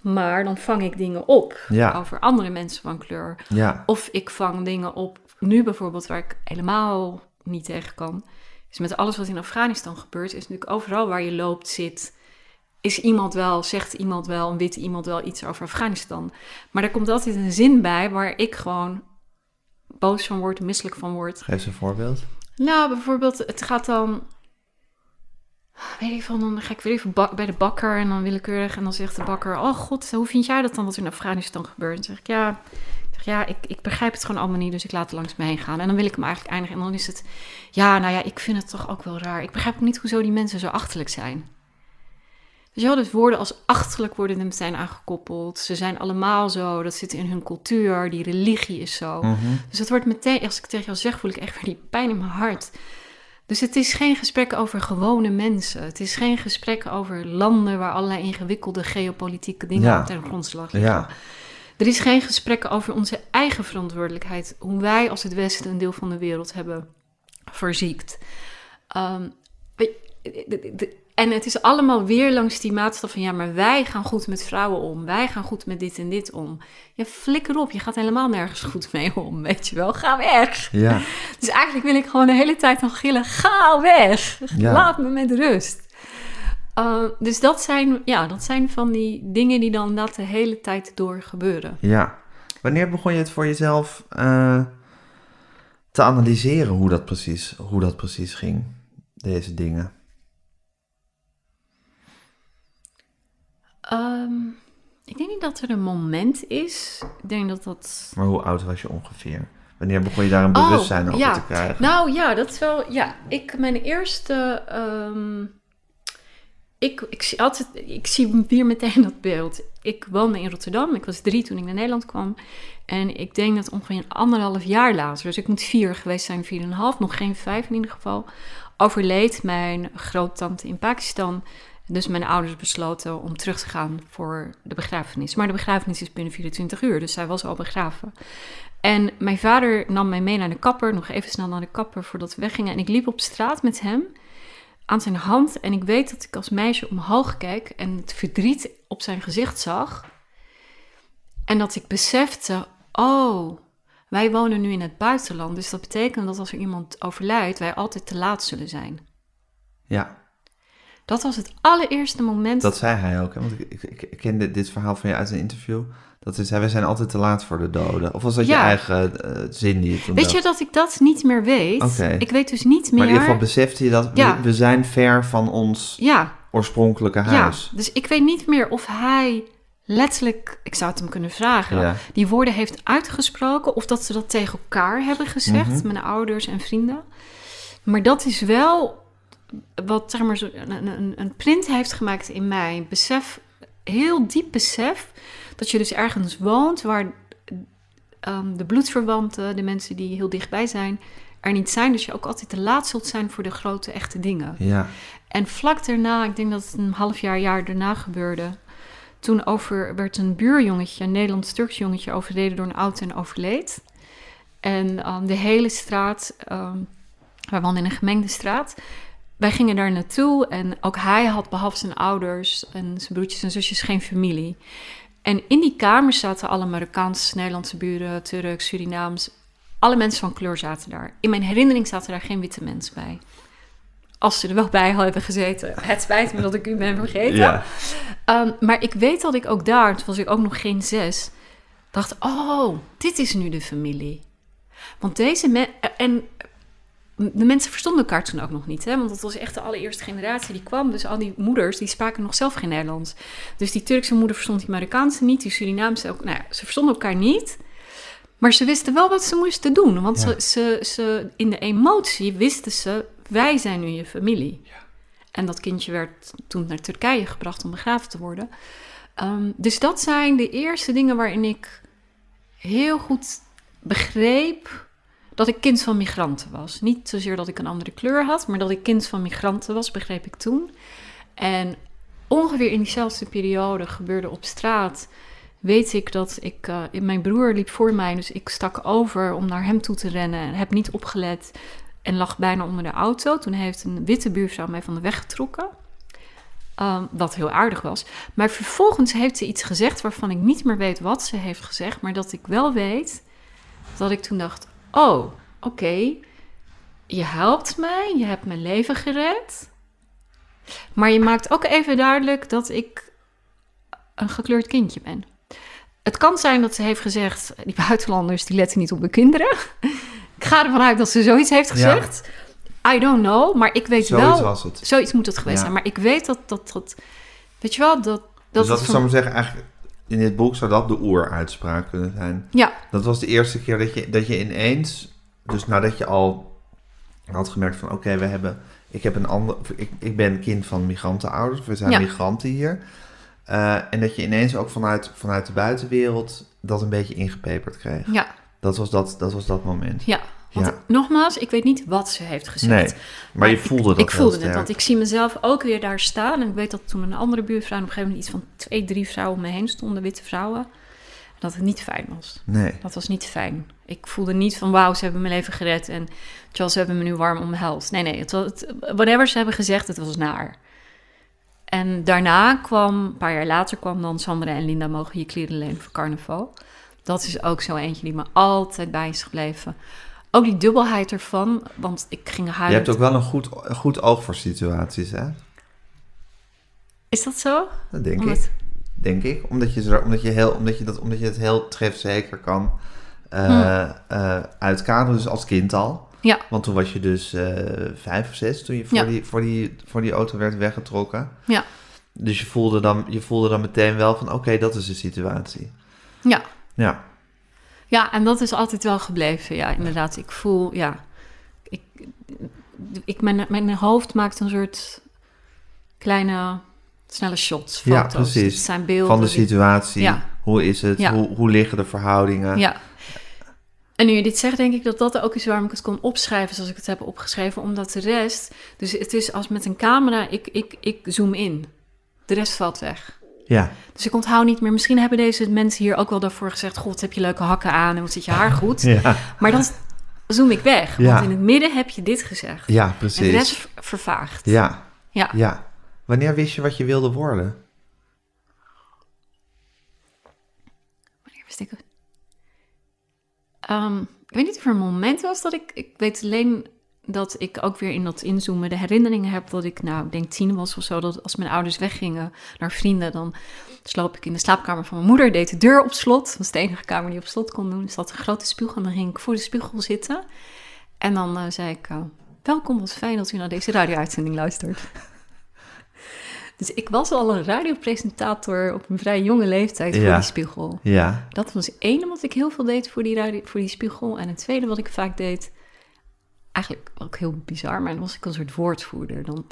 Maar dan vang ik dingen op Ja. over andere mensen van kleur. ja, Of ik vang dingen op, nu bijvoorbeeld, waar ik helemaal niet tegen kan. Is met alles wat in Afghanistan gebeurt, is natuurlijk overal waar je loopt, zit. Is iemand wel, zegt iemand wel, een witte iemand wel iets over Afghanistan. Maar er komt altijd een zin bij waar ik gewoon boos van word, misselijk van word. geef eens een voorbeeld. Nou, bijvoorbeeld, het gaat dan. Weet ik van, dan ga ik weer even bij de bakker en dan willekeurig. En dan zegt de bakker: Oh god, hoe vind jij dat dan wat er in Afghanistan gebeurt? Dan zeg ik: Ja, ik, zeg, ja ik, ik begrijp het gewoon allemaal niet, dus ik laat het langs me heen gaan. En dan wil ik hem eigenlijk eindigen. En dan is het: Ja, nou ja, ik vind het toch ook wel raar. Ik begrijp ook niet hoezo die mensen zo achterlijk zijn. Dus je had dus woorden als achterlijk worden er meteen aangekoppeld. Ze zijn allemaal zo, dat zit in hun cultuur, die religie is zo. Mhm. Dus het wordt meteen, als ik tegen jou zeg, voel ik echt weer die pijn in mijn hart. Dus het is geen gesprek over gewone mensen. Het is geen gesprek over landen waar allerlei ingewikkelde geopolitieke dingen Ja. ten grondslag liggen. Ja, Er is geen gesprek over onze eigen verantwoordelijkheid. Hoe wij als het Westen een deel van de wereld hebben verziekt. Weet je, de- de- de- en het is allemaal weer langs die maatstaf van... ja, maar wij gaan goed met vrouwen om. Wij gaan goed met dit en dit om. Ja, flikker op. Je gaat helemaal nergens goed mee om, weet je wel. Ga weg. ja, Dus eigenlijk wil ik gewoon de hele tijd nog gillen... ga weg. Ja. Laat me met rust. Uh, dus dat zijn, ja, dat zijn van die dingen die dan dat de hele tijd door gebeuren. ja. Wanneer begon je het voor jezelf eh, te analyseren hoe dat, precies, hoe dat precies ging, deze dingen? Um, ik denk niet dat er een moment is. Ik denk dat dat... Maar hoe oud was je ongeveer? Wanneer begon je daar een bewustzijn Oh, over ja. te krijgen? Nou ja, dat is wel... Ja, ik, mijn eerste... Um, ik, ik, zie altijd, ik zie weer meteen dat beeld. Ik woonde in Rotterdam. Ik was drie toen ik naar Nederland kwam. En ik denk dat ongeveer anderhalf jaar later... Dus ik moet vier geweest zijn, vier en een half. Nog geen vijf in ieder geval. Overleed mijn groottante in Pakistan... Dus mijn ouders besloten om terug te gaan voor de begrafenis. Maar de begrafenis is binnen 24 uur, dus zij was al begraven. En mijn vader nam mij mee naar de kapper, nog even snel naar de kapper voordat we weggingen. En ik liep op straat met hem aan zijn hand. En ik weet dat ik als meisje omhoog keek en het verdriet op zijn gezicht zag. En dat ik besefte, oh, wij wonen nu in het buitenland. Dus dat betekent dat als er iemand overlijdt, wij altijd te laat zullen zijn. Ja. Dat was het allereerste moment. Dat zei hij ook, hè? want ik, ik, ik ken dit, verhaal van je uit een interview. Dat hij zei, wij zijn altijd te laat voor de doden. Of was dat Ja. je eigen uh, zin die je Weet je dat ik dat niet meer weet? Okay. Ik weet dus niet meer... Maar in ieder geval besefte je dat Ja. we, we zijn ver van ons ja. oorspronkelijke huis. Ja, dus ik weet niet meer of hij letterlijk, ik zou het hem kunnen vragen, die woorden heeft uitgesproken of dat ze dat tegen elkaar hebben gezegd, Mhm. mijn ouders en vrienden. Maar dat is wel wat zeg maar, een, een, een print heeft gemaakt in mij. Besef, heel diep besef, dat je dus ergens woont waar um, de bloedverwanten, de mensen die heel dichtbij zijn, er niet zijn. Dus je ook altijd te laat zult zijn voor de grote, echte dingen. Ja. En vlak daarna, ik denk dat het een half jaar, jaar daarna gebeurde. Toen over, werd een buurjongetje, een Nederlands-Turks jongetje, overreden door een auto en overleed. En um, de hele straat, um, wij woonden in een gemengde straat. Wij gingen daar naartoe en ook hij had behalve zijn ouders en zijn broertjes en zusjes geen familie. En in die kamer zaten alle Marokkaanse, Nederlandse buren, Turk, Surinaams. Alle mensen van kleur zaten daar. In mijn herinnering zaten daar geen witte mensen bij. Als ze er wel bij hadden gezeten. Het spijt me dat ik u ben vergeten. Ja. Um, maar ik weet dat ik ook daar, toen was ik ook nog geen zes, dacht: oh, dit is nu de familie. Want deze mensen. En de mensen verstonden elkaar toen ook nog niet, hè? want dat was echt de allereerste generatie die kwam. Dus al die moeders, die spraken nog zelf geen Nederlands. Dus die Turkse moeder verstond die Marokkaanse niet, die Surinaamse ook. Nou ja, ze verstonden elkaar niet. Maar ze wisten wel wat ze moesten doen. Want ja. ze, ze, ze, in de emotie wisten ze, wij zijn nu je familie. Ja. En dat kindje werd toen naar Turkije gebracht om begraven te worden. Um, dus dat zijn de eerste dingen waarin ik heel goed begreep dat ik kind van migranten was. Niet zozeer dat ik een andere kleur had, maar dat ik kind van migranten was, begreep ik toen. En ongeveer in diezelfde periode gebeurde op straat, weet ik dat ik, uh, mijn broer liep voor mij, dus ik stak over om naar hem toe te rennen en heb niet opgelet en lag bijna onder de auto. Toen heeft een witte buurvrouw mij van de weg getrokken. Um, wat heel aardig was. Maar vervolgens heeft ze iets gezegd waarvan ik niet meer weet wat ze heeft gezegd. Maar dat ik wel weet dat ik toen dacht: Oh, oké. Okay, je helpt mij. Je hebt mijn leven gered. Maar je maakt ook even duidelijk dat ik een gekleurd kindje ben. Het kan zijn dat ze heeft gezegd: die buitenlanders die letten niet op de kinderen. ik ga ervan uit dat ze zoiets heeft gezegd. Ja. I don't know, maar ik weet zoiets wel... was het. Zoiets moet het geweest ja. zijn. Maar ik weet dat dat... dat weet je wel, dat... dat dus dat is, zou maar zeggen, eigenlijk... In dit boek zou dat de oeruitspraak kunnen zijn. Ja. Dat was de eerste keer dat je, dat je ineens... Dus nadat je al had gemerkt van... Oké, okay, we hebben ik, heb een ander, ik, ik ben kind van migrantenouders. We zijn Ja. migranten hier. Eh, en dat je ineens ook vanuit, vanuit de buitenwereld dat een beetje ingepeperd kreeg. Ja, Dat was dat, dat, was dat moment. ja. Want Ja. nogmaals, ik weet niet wat ze heeft gezegd. Nee, maar je ik- voelde dat Ik voelde het, want ik zie mezelf ook weer daar staan. En ik weet dat toen een andere buurvrouw, op een gegeven moment iets van twee, drie vrouwen om me heen stonden, witte vrouwen. Dat het niet fijn was. Nee, Dat was niet fijn. Ik voelde niet van wauw, ze hebben mijn leven gered en Charles, ze hebben me nu warm omhelst. Nee, nee, het was, het, whatever ze hebben gezegd, het was naar. En daarna kwam, een paar jaar later kwam dan Sandra en Linda mogen je kleren lenen voor carnaval. Dat is ook zo eentje die me altijd bij is gebleven. Ook die dubbelheid ervan, want ik ging je huilen. hebt ook wel een goed, goed oog voor situaties, hè? Is dat zo? Dat denk Omdat- ik. Denk ik. Omdat je, omdat je, heel, omdat je, dat, omdat je het heel trefzeker kan eh, uitkaderen. Dus als kind al. Ja, Want toen was je dus eh, vijf of zes toen je voor, Ja. die, voor, die, voor die auto werd weggetrokken. ja, Dus je voelde dan, je voelde dan meteen wel van oké, dat is de situatie. ja. Ja, Ja, en dat is altijd wel gebleven. Ja, inderdaad. Ik voel, ja. Ik, ik, mijn, mijn hoofd maakt een soort kleine, snelle shots. Ja, Foto's. precies. Het zijn beelden. van de situatie. Ja. Hoe is het? Ja. Hoe, hoe liggen de verhoudingen? Ja. En nu je dit zegt, denk ik dat dat ook is waarom ik het kon opschrijven zoals ik het heb opgeschreven. Omdat de rest, dus het is als met een camera, ik, ik, ik zoom in. De rest valt weg. Ja. Dus ik onthoud niet meer. Misschien hebben deze mensen hier ook wel daarvoor gezegd: God, heb je leuke hakken aan en wat zit je haar goed. Ja. Maar dan zoom ik weg. Ja. Want in het midden heb je dit gezegd. ja, en de precies. rest ver- vervaagt. Ja. Ja. ja. Wanneer wist je wat je wilde worden? Wanneer wist ik het? Ehm, ik weet niet of er een moment was dat ik... Ik weet alleen dat ik ook weer in dat inzoomen de herinneringen heb dat ik, nou, ik denk tien was of zo, dat als mijn ouders weggingen naar vrienden, dan sloop ik in de slaapkamer van mijn moeder, deed de deur op slot. Dat was de enige kamer die op slot kon doen. Dus dat een grote spiegel en dan ging ik voor de spiegel zitten. En dan eh, zei ik, eh, welkom, wat fijn dat u naar deze radio-uitzending luistert. Dus ik was al een radiopresentator op een vrij jonge leeftijd voor Ja. die spiegel. Ja. Dat was één wat ik heel veel deed voor die, radio, voor die spiegel. En het tweede wat ik vaak deed, eigenlijk ook heel bizar, maar dan was ik een soort woordvoerder. Dan,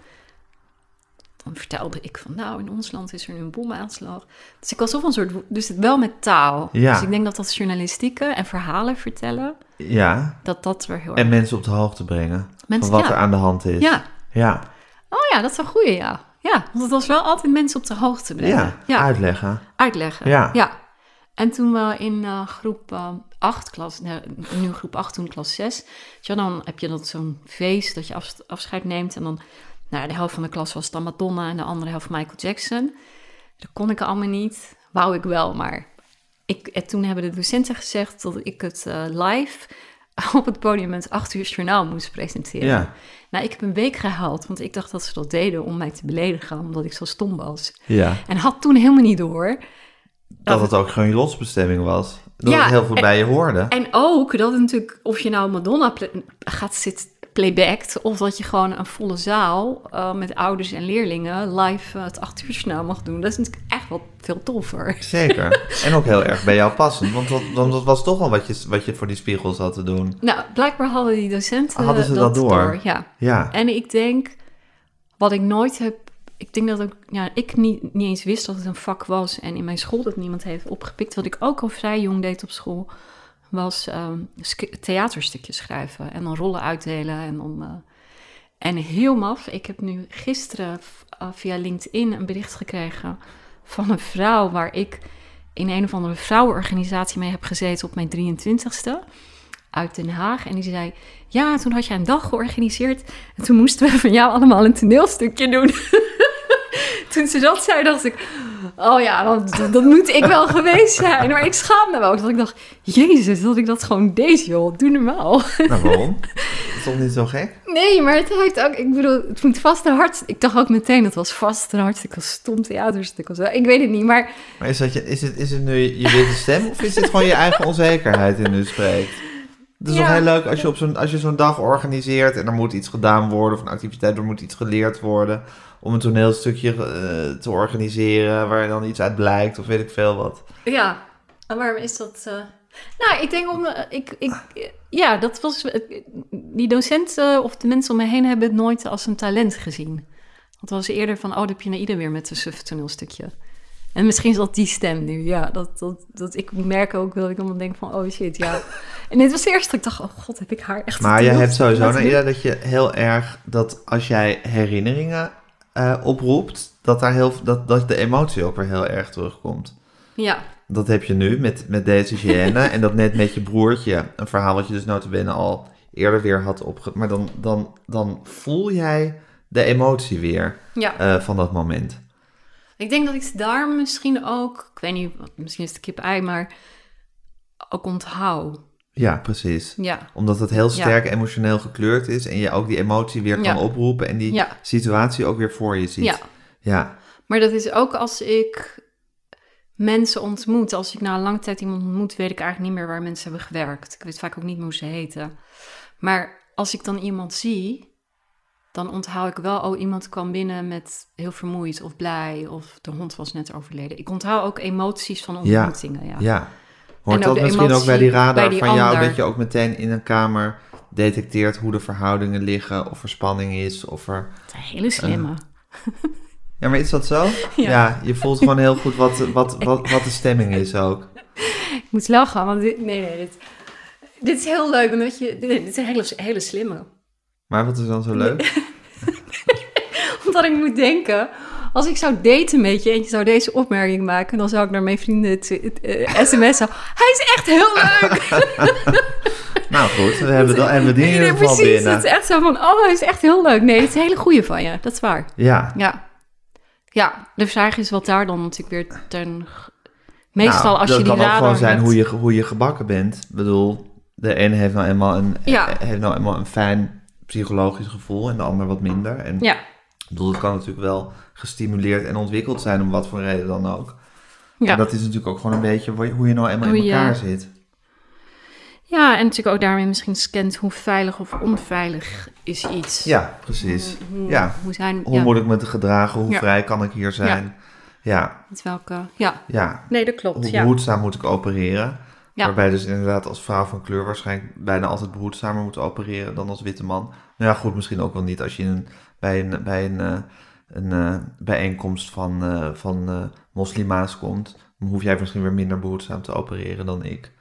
dan vertelde ik van, nou, in ons land is er nu een bomaanslag. Dus ik was toch een soort, dus het wel met taal. Ja. Dus ik denk dat dat journalistieke en verhalen vertellen, Ja. dat dat er heel En mensen op de hoogte brengen. Mensen- van wat ja. er aan de hand is. Ja, Ja. oh ja, dat is een goeie, ja. Ja, want het was wel altijd mensen op de hoogte brengen. Ja. Uitleggen. uitleggen. Ja. ja. En toen we in eh, groep eh, 8, klas, nu groep 8, toen klas 6, ja, dan heb je dat zo'n feest dat je af- afscheid neemt. En dan, nou, de helft van de klas was dan Madonna en de andere helft Michael Jackson. Dat kon ik allemaal niet, wou ik wel, maar ik, en toen hebben de docenten gezegd dat ik het eh, live op het podium met 8 uur journaal moest presenteren. Ja. Nou, ik heb een week gehaald, want ik dacht dat ze dat deden om mij te beledigen, omdat ik zo stom was. Ja. En had toen helemaal niet door Dat het ook gewoon je lotsbestemming was. Dat Ja, het heel goed en- bij je hoorde. En ook dat natuurlijk, of je nou Madonna gaat zitten playbackt, of dat je gewoon een volle zaal eh, met ouders en leerlingen live eh, het acht uur journaal mag doen. Dat is natuurlijk echt wel veel toffer. Zeker. en ook heel erg bij jou passend. Want dat, want dat was toch al wat je, wat je voor die spiegels had te doen. Nou, blijkbaar hadden die docenten Hadden ze dat door? Ja. Ja. En ik denk, wat ik nooit heb, ik denk dat ook, ja, ik niet, niet eens wist dat het een vak was en in mijn school dat niemand heeft opgepikt. Wat ik ook al vrij jong deed op school, was ehm, theaterstukjes schrijven en dan rollen uitdelen en dan... eh, en heel maf, ik heb nu gisteren eh, via LinkedIn een bericht gekregen van een vrouw waar ik in een of andere vrouwenorganisatie mee heb gezeten op mijn 23ste uit Den Haag. En die zei, ja, toen had jij een dag georganiseerd en toen moesten we van jou allemaal een toneelstukje doen. toen ze dat zei, dacht ik, oh ja, dat, dat moet ik wel geweest zijn. Maar ik schaamde me ook, dat ik dacht, jezus, dat ik dat gewoon deed, joh, doe normaal. Nou, waarom? Dat is toch niet zo gek? Nee, maar het heeft ook, ik bedoel, het moet vast een hart. Ik dacht ook meteen, het was vast een hartstikke stom theaterstuk of zo. Ik weet het niet, maar Maar is, dat je, is, het, is het nu je witte stem of is het gewoon je eigen onzekerheid die nu spreekt? Het is Ja. toch heel leuk als je, op zo'n, als je zo'n dag organiseert en er moet iets gedaan worden of een activiteit, er moet iets geleerd worden om een toneelstukje eh, te organiseren waar dan iets uit blijkt of weet ik veel wat. ja. En waarom is dat? eh, Nou, ik denk om... eh, Ik, ik, ja, dat was... Die docenten of de mensen om me heen hebben het nooit als een talent gezien. Want het was eerder van, oh, dat heb je Naïda weer met een suf toneelstukje. En misschien is dat die stem nu, ja. Dat, dat, dat ik merk ook dat ik dan denk van, oh shit, ja. En dit was de eerste dat ik dacht, oh god, heb ik haar echt... Maar je hebt sowieso, doen? Naïda, dat je heel erg, dat als jij herinneringen eh, oproept, dat, daar heel, dat, dat de emotie ook weer heel erg terugkomt. Ja, Dat heb je nu met, met deze Jeanne en dat net met je broertje. Een verhaal wat je dus notabene al eerder weer had opge... Maar dan, dan, dan voel jij de emotie weer ja. eh, van dat moment. Ik denk dat ik daar misschien ook, ik weet niet, misschien is het kip-ei, maar ook onthoud. Ja, precies. Ja, Omdat het heel sterk emotioneel gekleurd is en je ook die emotie weer kan Ja. oproepen en die Ja. situatie ook weer voor je ziet. ja. Ja, Maar dat is ook als ik mensen ontmoet. Als ik na een lange tijd iemand ontmoet, weet ik eigenlijk niet meer waar mensen hebben gewerkt. Ik weet vaak ook niet meer hoe ze heten. Maar als ik dan iemand zie, dan onthoud ik wel, oh, iemand kwam binnen met heel vermoeid of blij, of de hond was net overleden. Ik onthoud ook emoties van ontmoetingen. Ja. ja. Hoort dat misschien ook bij die radar bij die van jou, dat je ook meteen in een kamer detecteert hoe de verhoudingen liggen, of er spanning is, of er... Het is hele slimme. Ja, maar is dat zo? Ja, Ja. je voelt gewoon heel goed wat, wat, wat, wat de stemming is ook. Ik moet lachen, want dit, nee, nee, dit, dit is heel leuk, omdat je, dit, dit is een hele, hele slimme. Maar wat is dan zo leuk? Omdat ik moet denken, als ik zou daten met je en je zou deze opmerking maken, dan zou ik naar mijn vrienden het, het, eh, sms'en. Hij is echt heel leuk. Nou goed, we hebben, dan, hebben we die in ieder geval precies. binnen. Het is echt zo van, oh, hij is echt heel leuk. Nee, het is een hele goeie van je. Dat is waar. Ja, Ja. Ja, de vraag is wat daar dan natuurlijk weer ten... Meestal Nou, als je dat die kan ook radar gewoon zijn hebt- hoe je, hoe je gebakken bent. Ik bedoel, de een heeft nou eenmaal een, Ja. heeft nou eenmaal een fijn psychologisch gevoel en de ander wat minder. En Ja, ik bedoel, het kan natuurlijk wel gestimuleerd en ontwikkeld zijn om wat voor reden dan ook. ja. En dat is natuurlijk ook gewoon een beetje hoe je- nou eenmaal in je- elkaar zit. ja, en natuurlijk ook daarmee misschien scant hoe veilig of onveilig is iets. Ja, precies. Hoe, Ja. hoe zijn... Hoe ja, moet ik me te gedragen? Hoe Ja. vrij kan ik hier zijn? Ja, met welke... Ja, ja. nee, dat klopt. Hoe behoedzaam moet ik opereren? Ja. Waarbij dus inderdaad als vrouw van kleur waarschijnlijk bijna altijd behoedzamer moet opereren dan als witte man. Nou ja, goed, misschien ook wel niet als je in een, bij een, bij een, eh, een eh, bijeenkomst van, eh, van eh, moslima's komt. Dan hoef jij misschien weer minder behoedzaam te opereren dan ik.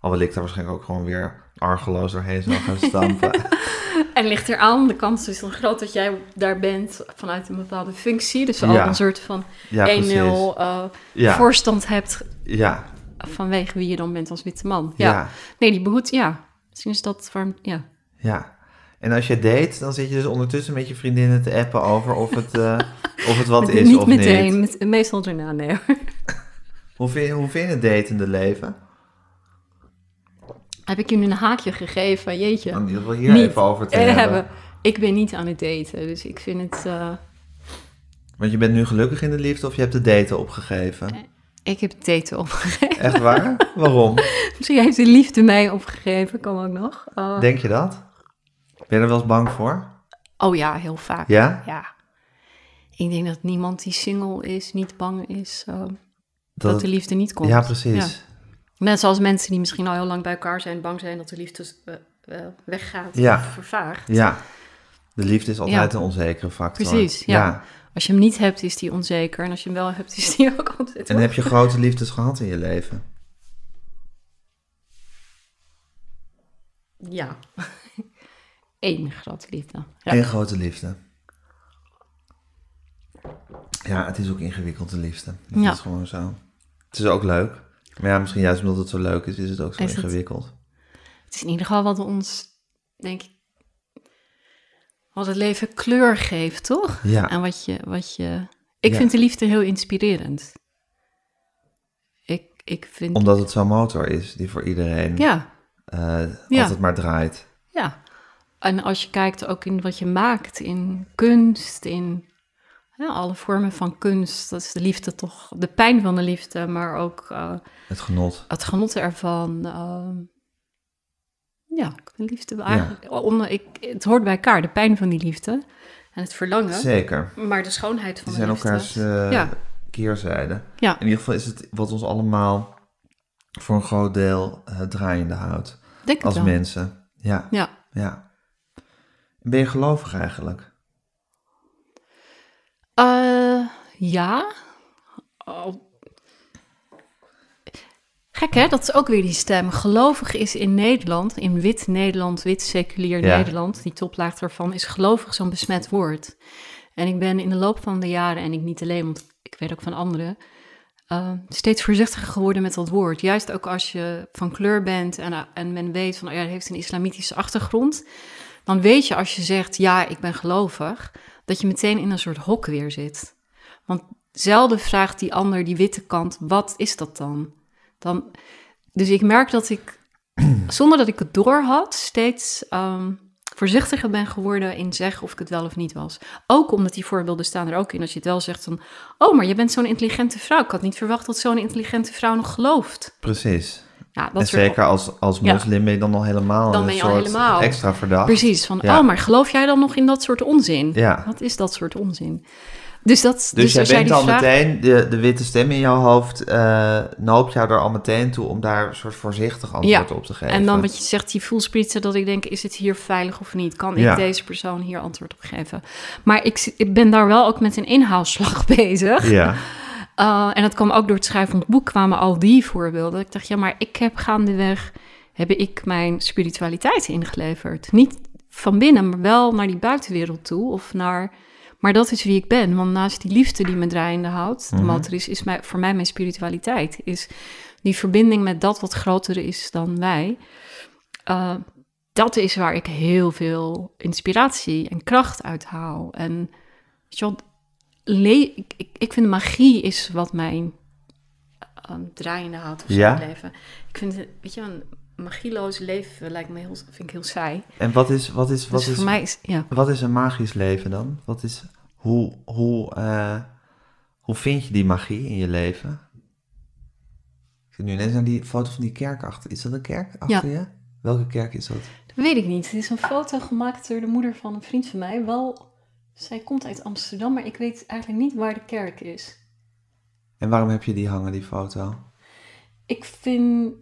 Al wil ik daar waarschijnlijk ook gewoon weer argeloos doorheen zou gaan stampen. En ligt er aan, de kans is dan groot dat jij daar bent vanuit een bepaalde functie. Dus al Ja. een soort van 1-0 ja, precies. eh, Ja, voorstand hebt ja, vanwege wie je dan bent als witte man. ja. Nee, die behoed, ja. Misschien is dat waarom, ja. ja. En als je date, dan zit je dus ondertussen met je vriendinnen te appen over of het, eh, of het wat is niet of meteen, niet. met, meestal daarna, nee. hoor. Hoe vind, je- hoe vind je het datende leven? Heb ik jullie een haakje gegeven? Jeetje. In ieder geval hier Niet. even over te Eh, hebben. Ik ben niet aan het daten, dus ik vind het... eh, Want je bent nu gelukkig in de liefde of je hebt de daten opgegeven? ik heb het daten opgegeven. Echt waar? Waarom? Misschien heeft de liefde mij opgegeven, kan ook nog. Eh, Denk je dat? Ben je er wel eens bang voor? Oh ja, heel vaak. Ja? Ja. Ik denk dat niemand die single is, niet bang is dat, Dat de liefde niet komt. ja, precies. Net zoals mensen die misschien al heel lang bij elkaar zijn, bang zijn dat de liefde eh, eh, weggaat Ja. of vervaagt. Ja. De liefde is altijd Ja. een onzekere factor. Precies, ja. Als je hem niet hebt, is die onzeker. En als je hem wel hebt, is die ook onzeker. En heb je grote liefdes gehad in je leven? Ja. Eén grote liefde. Ja. Eén grote liefde. Ja, het is ook ingewikkeld, de liefde. Dat Ja. is gewoon zo. Het is ook leuk. Maar ja, misschien juist omdat het zo leuk is, is het ook zo Is het- ingewikkeld. Het is in ieder geval wat ons, denk ik, wat het leven kleur geeft, toch? Ja. En wat je, wat je... Ik Ja. vind de liefde heel inspirerend. Ik, ik vind... Omdat het zo'n motor is die voor iedereen Ja, eh, altijd maar draait. ja. En als je kijkt ook in wat je maakt, in kunst, in ja, alle vormen van kunst, dat is de liefde toch, de pijn van de liefde, maar ook eh, Het genot. het genot ervan. ehm, ja, vind liefde eigenlijk, onder, ik, het hoort bij elkaar, de pijn van die liefde en het verlangen, Zeker. maar de schoonheid van Die de zijn liefde. elkaars eh, Ja. keerzijden. Ja. In ieder geval is het wat ons allemaal voor een groot deel uh, draaiende houdt. Denk Als mensen. Ja, Ja. ja. Ben je gelovig eigenlijk? Eh, ja. Oh. Gek hè, dat is ook weer die stem. Gelovig is in Nederland, in wit Nederland, wit seculier Ja. Nederland, die toplaag daarvan, is gelovig zo'n besmet woord. En ik ben in de loop van de jaren, en ik niet alleen, want ik weet ook van anderen, eh, steeds voorzichtiger geworden met dat woord. Juist ook als je van kleur bent en, en men weet van, oh ja, hij heeft een islamitische achtergrond. Dan weet je als je zegt, ja, ik ben gelovig, dat je meteen in een soort hok weer zit. Want zelden vraagt die ander, die witte kant, wat is dat dan? dan dus ik merk dat ik, zonder dat ik het door had, steeds ehm, voorzichtiger ben geworden in zeggen of ik het wel of niet was. Ook omdat die voorbeelden staan er ook in. Als je het wel zegt van, oh, maar je bent zo'n intelligente vrouw. Ik had niet verwacht dat zo'n intelligente vrouw nog gelooft. Precies. Ja, dat en soort- zeker als, als Ja. moslim ben je dan al helemaal Dan een ben je al soort helemaal. extra verdacht. Precies, van, Ja. oh, maar geloof jij dan nog in dat soort onzin? Ja. Wat is dat soort onzin? Dus, dat, Dus, dus, jij bent al vraag... meteen, de, de witte stem in jouw hoofd eh noopt jou er al meteen toe om daar een soort voorzichtig antwoord op te geven. En dan wat je zegt, die voelsprietsen, dat ik denk, is het hier veilig of niet? Kan ik Ja. deze persoon hier antwoord op geven? Maar ik, ik ben daar wel ook met een inhaalslag bezig. Ja, Uh, en dat kwam ook door het schrijven van het boek, kwamen al die voorbeelden. Ik dacht, ja, maar ik heb gaandeweg, heb ik mijn spiritualiteit ingeleverd. Niet van binnen, maar wel naar die buitenwereld toe. Of naar, maar dat is wie ik ben. Want naast die liefde die me draaiende houdt, de motor is, is mij, voor mij mijn spiritualiteit. Is die verbinding met dat wat groter is dan wij. Uh, dat is waar ik heel veel inspiratie en kracht uit haal. En weet je wel, le- ik, ik, ik vind magie is wat mijn uh, draaiende houdt of Ja? leven. Ik vind, het- weet je, een magieloos leven lijkt me heel, vind ik heel saai. en wat is, wat is, wat dus is, voor mij is, ja. wat is een magisch leven dan? Wat is, hoe, hoe, eh, hoe vind je die magie in je leven? Ik zit nu ineens aan die foto van die kerk achter. Is dat een kerk achter je? Welke kerk is dat? Dat weet ik niet. Het is een foto gemaakt door de moeder van een vriend van mij. Wel, zij komt uit Amsterdam, maar ik weet eigenlijk niet waar de kerk is. En waarom heb je die hangen, die foto? Ik vind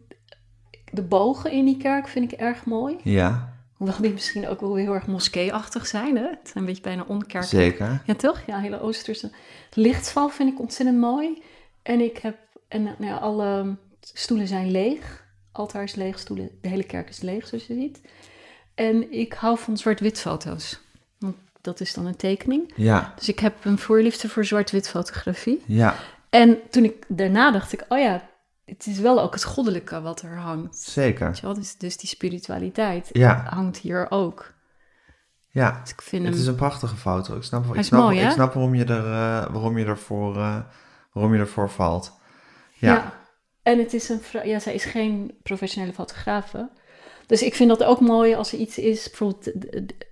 de bogen in die kerk vind ik erg mooi. Ja, Hoewel die misschien ook wel weer heel erg moskee-achtig zijn. Hè? Het zijn een beetje bijna onkerk. zeker. Ja, toch? Ja, hele Oosterse. Lichtval vind ik ontzettend mooi. En ik heb, en nou ja, alle stoelen zijn leeg. Altaar is leeg, stoelen, de hele kerk is leeg, zoals je ziet. En ik hou van zwart-wit foto's. Dat is dan een tekening. Ja, Dus ik heb een voorliefde voor zwart-wit fotografie. ja, En toen ik daarna dacht ik, oh ja, het is wel ook het goddelijke wat er hangt. zeker. Wel? Dus, dus die spiritualiteit Ja, hangt hier ook. ja. Dus ik vind Het hem... is een prachtige foto. Ik snap, ik snap, mooi, ik snap waarom, je er, eh, waarom, je ervoor, eh, waarom je ervoor valt. Ja, Ja. En het is een vrouw, ja, zij is geen professionele fotografe. Dus ik vind dat ook mooi als er iets is, bijvoorbeeld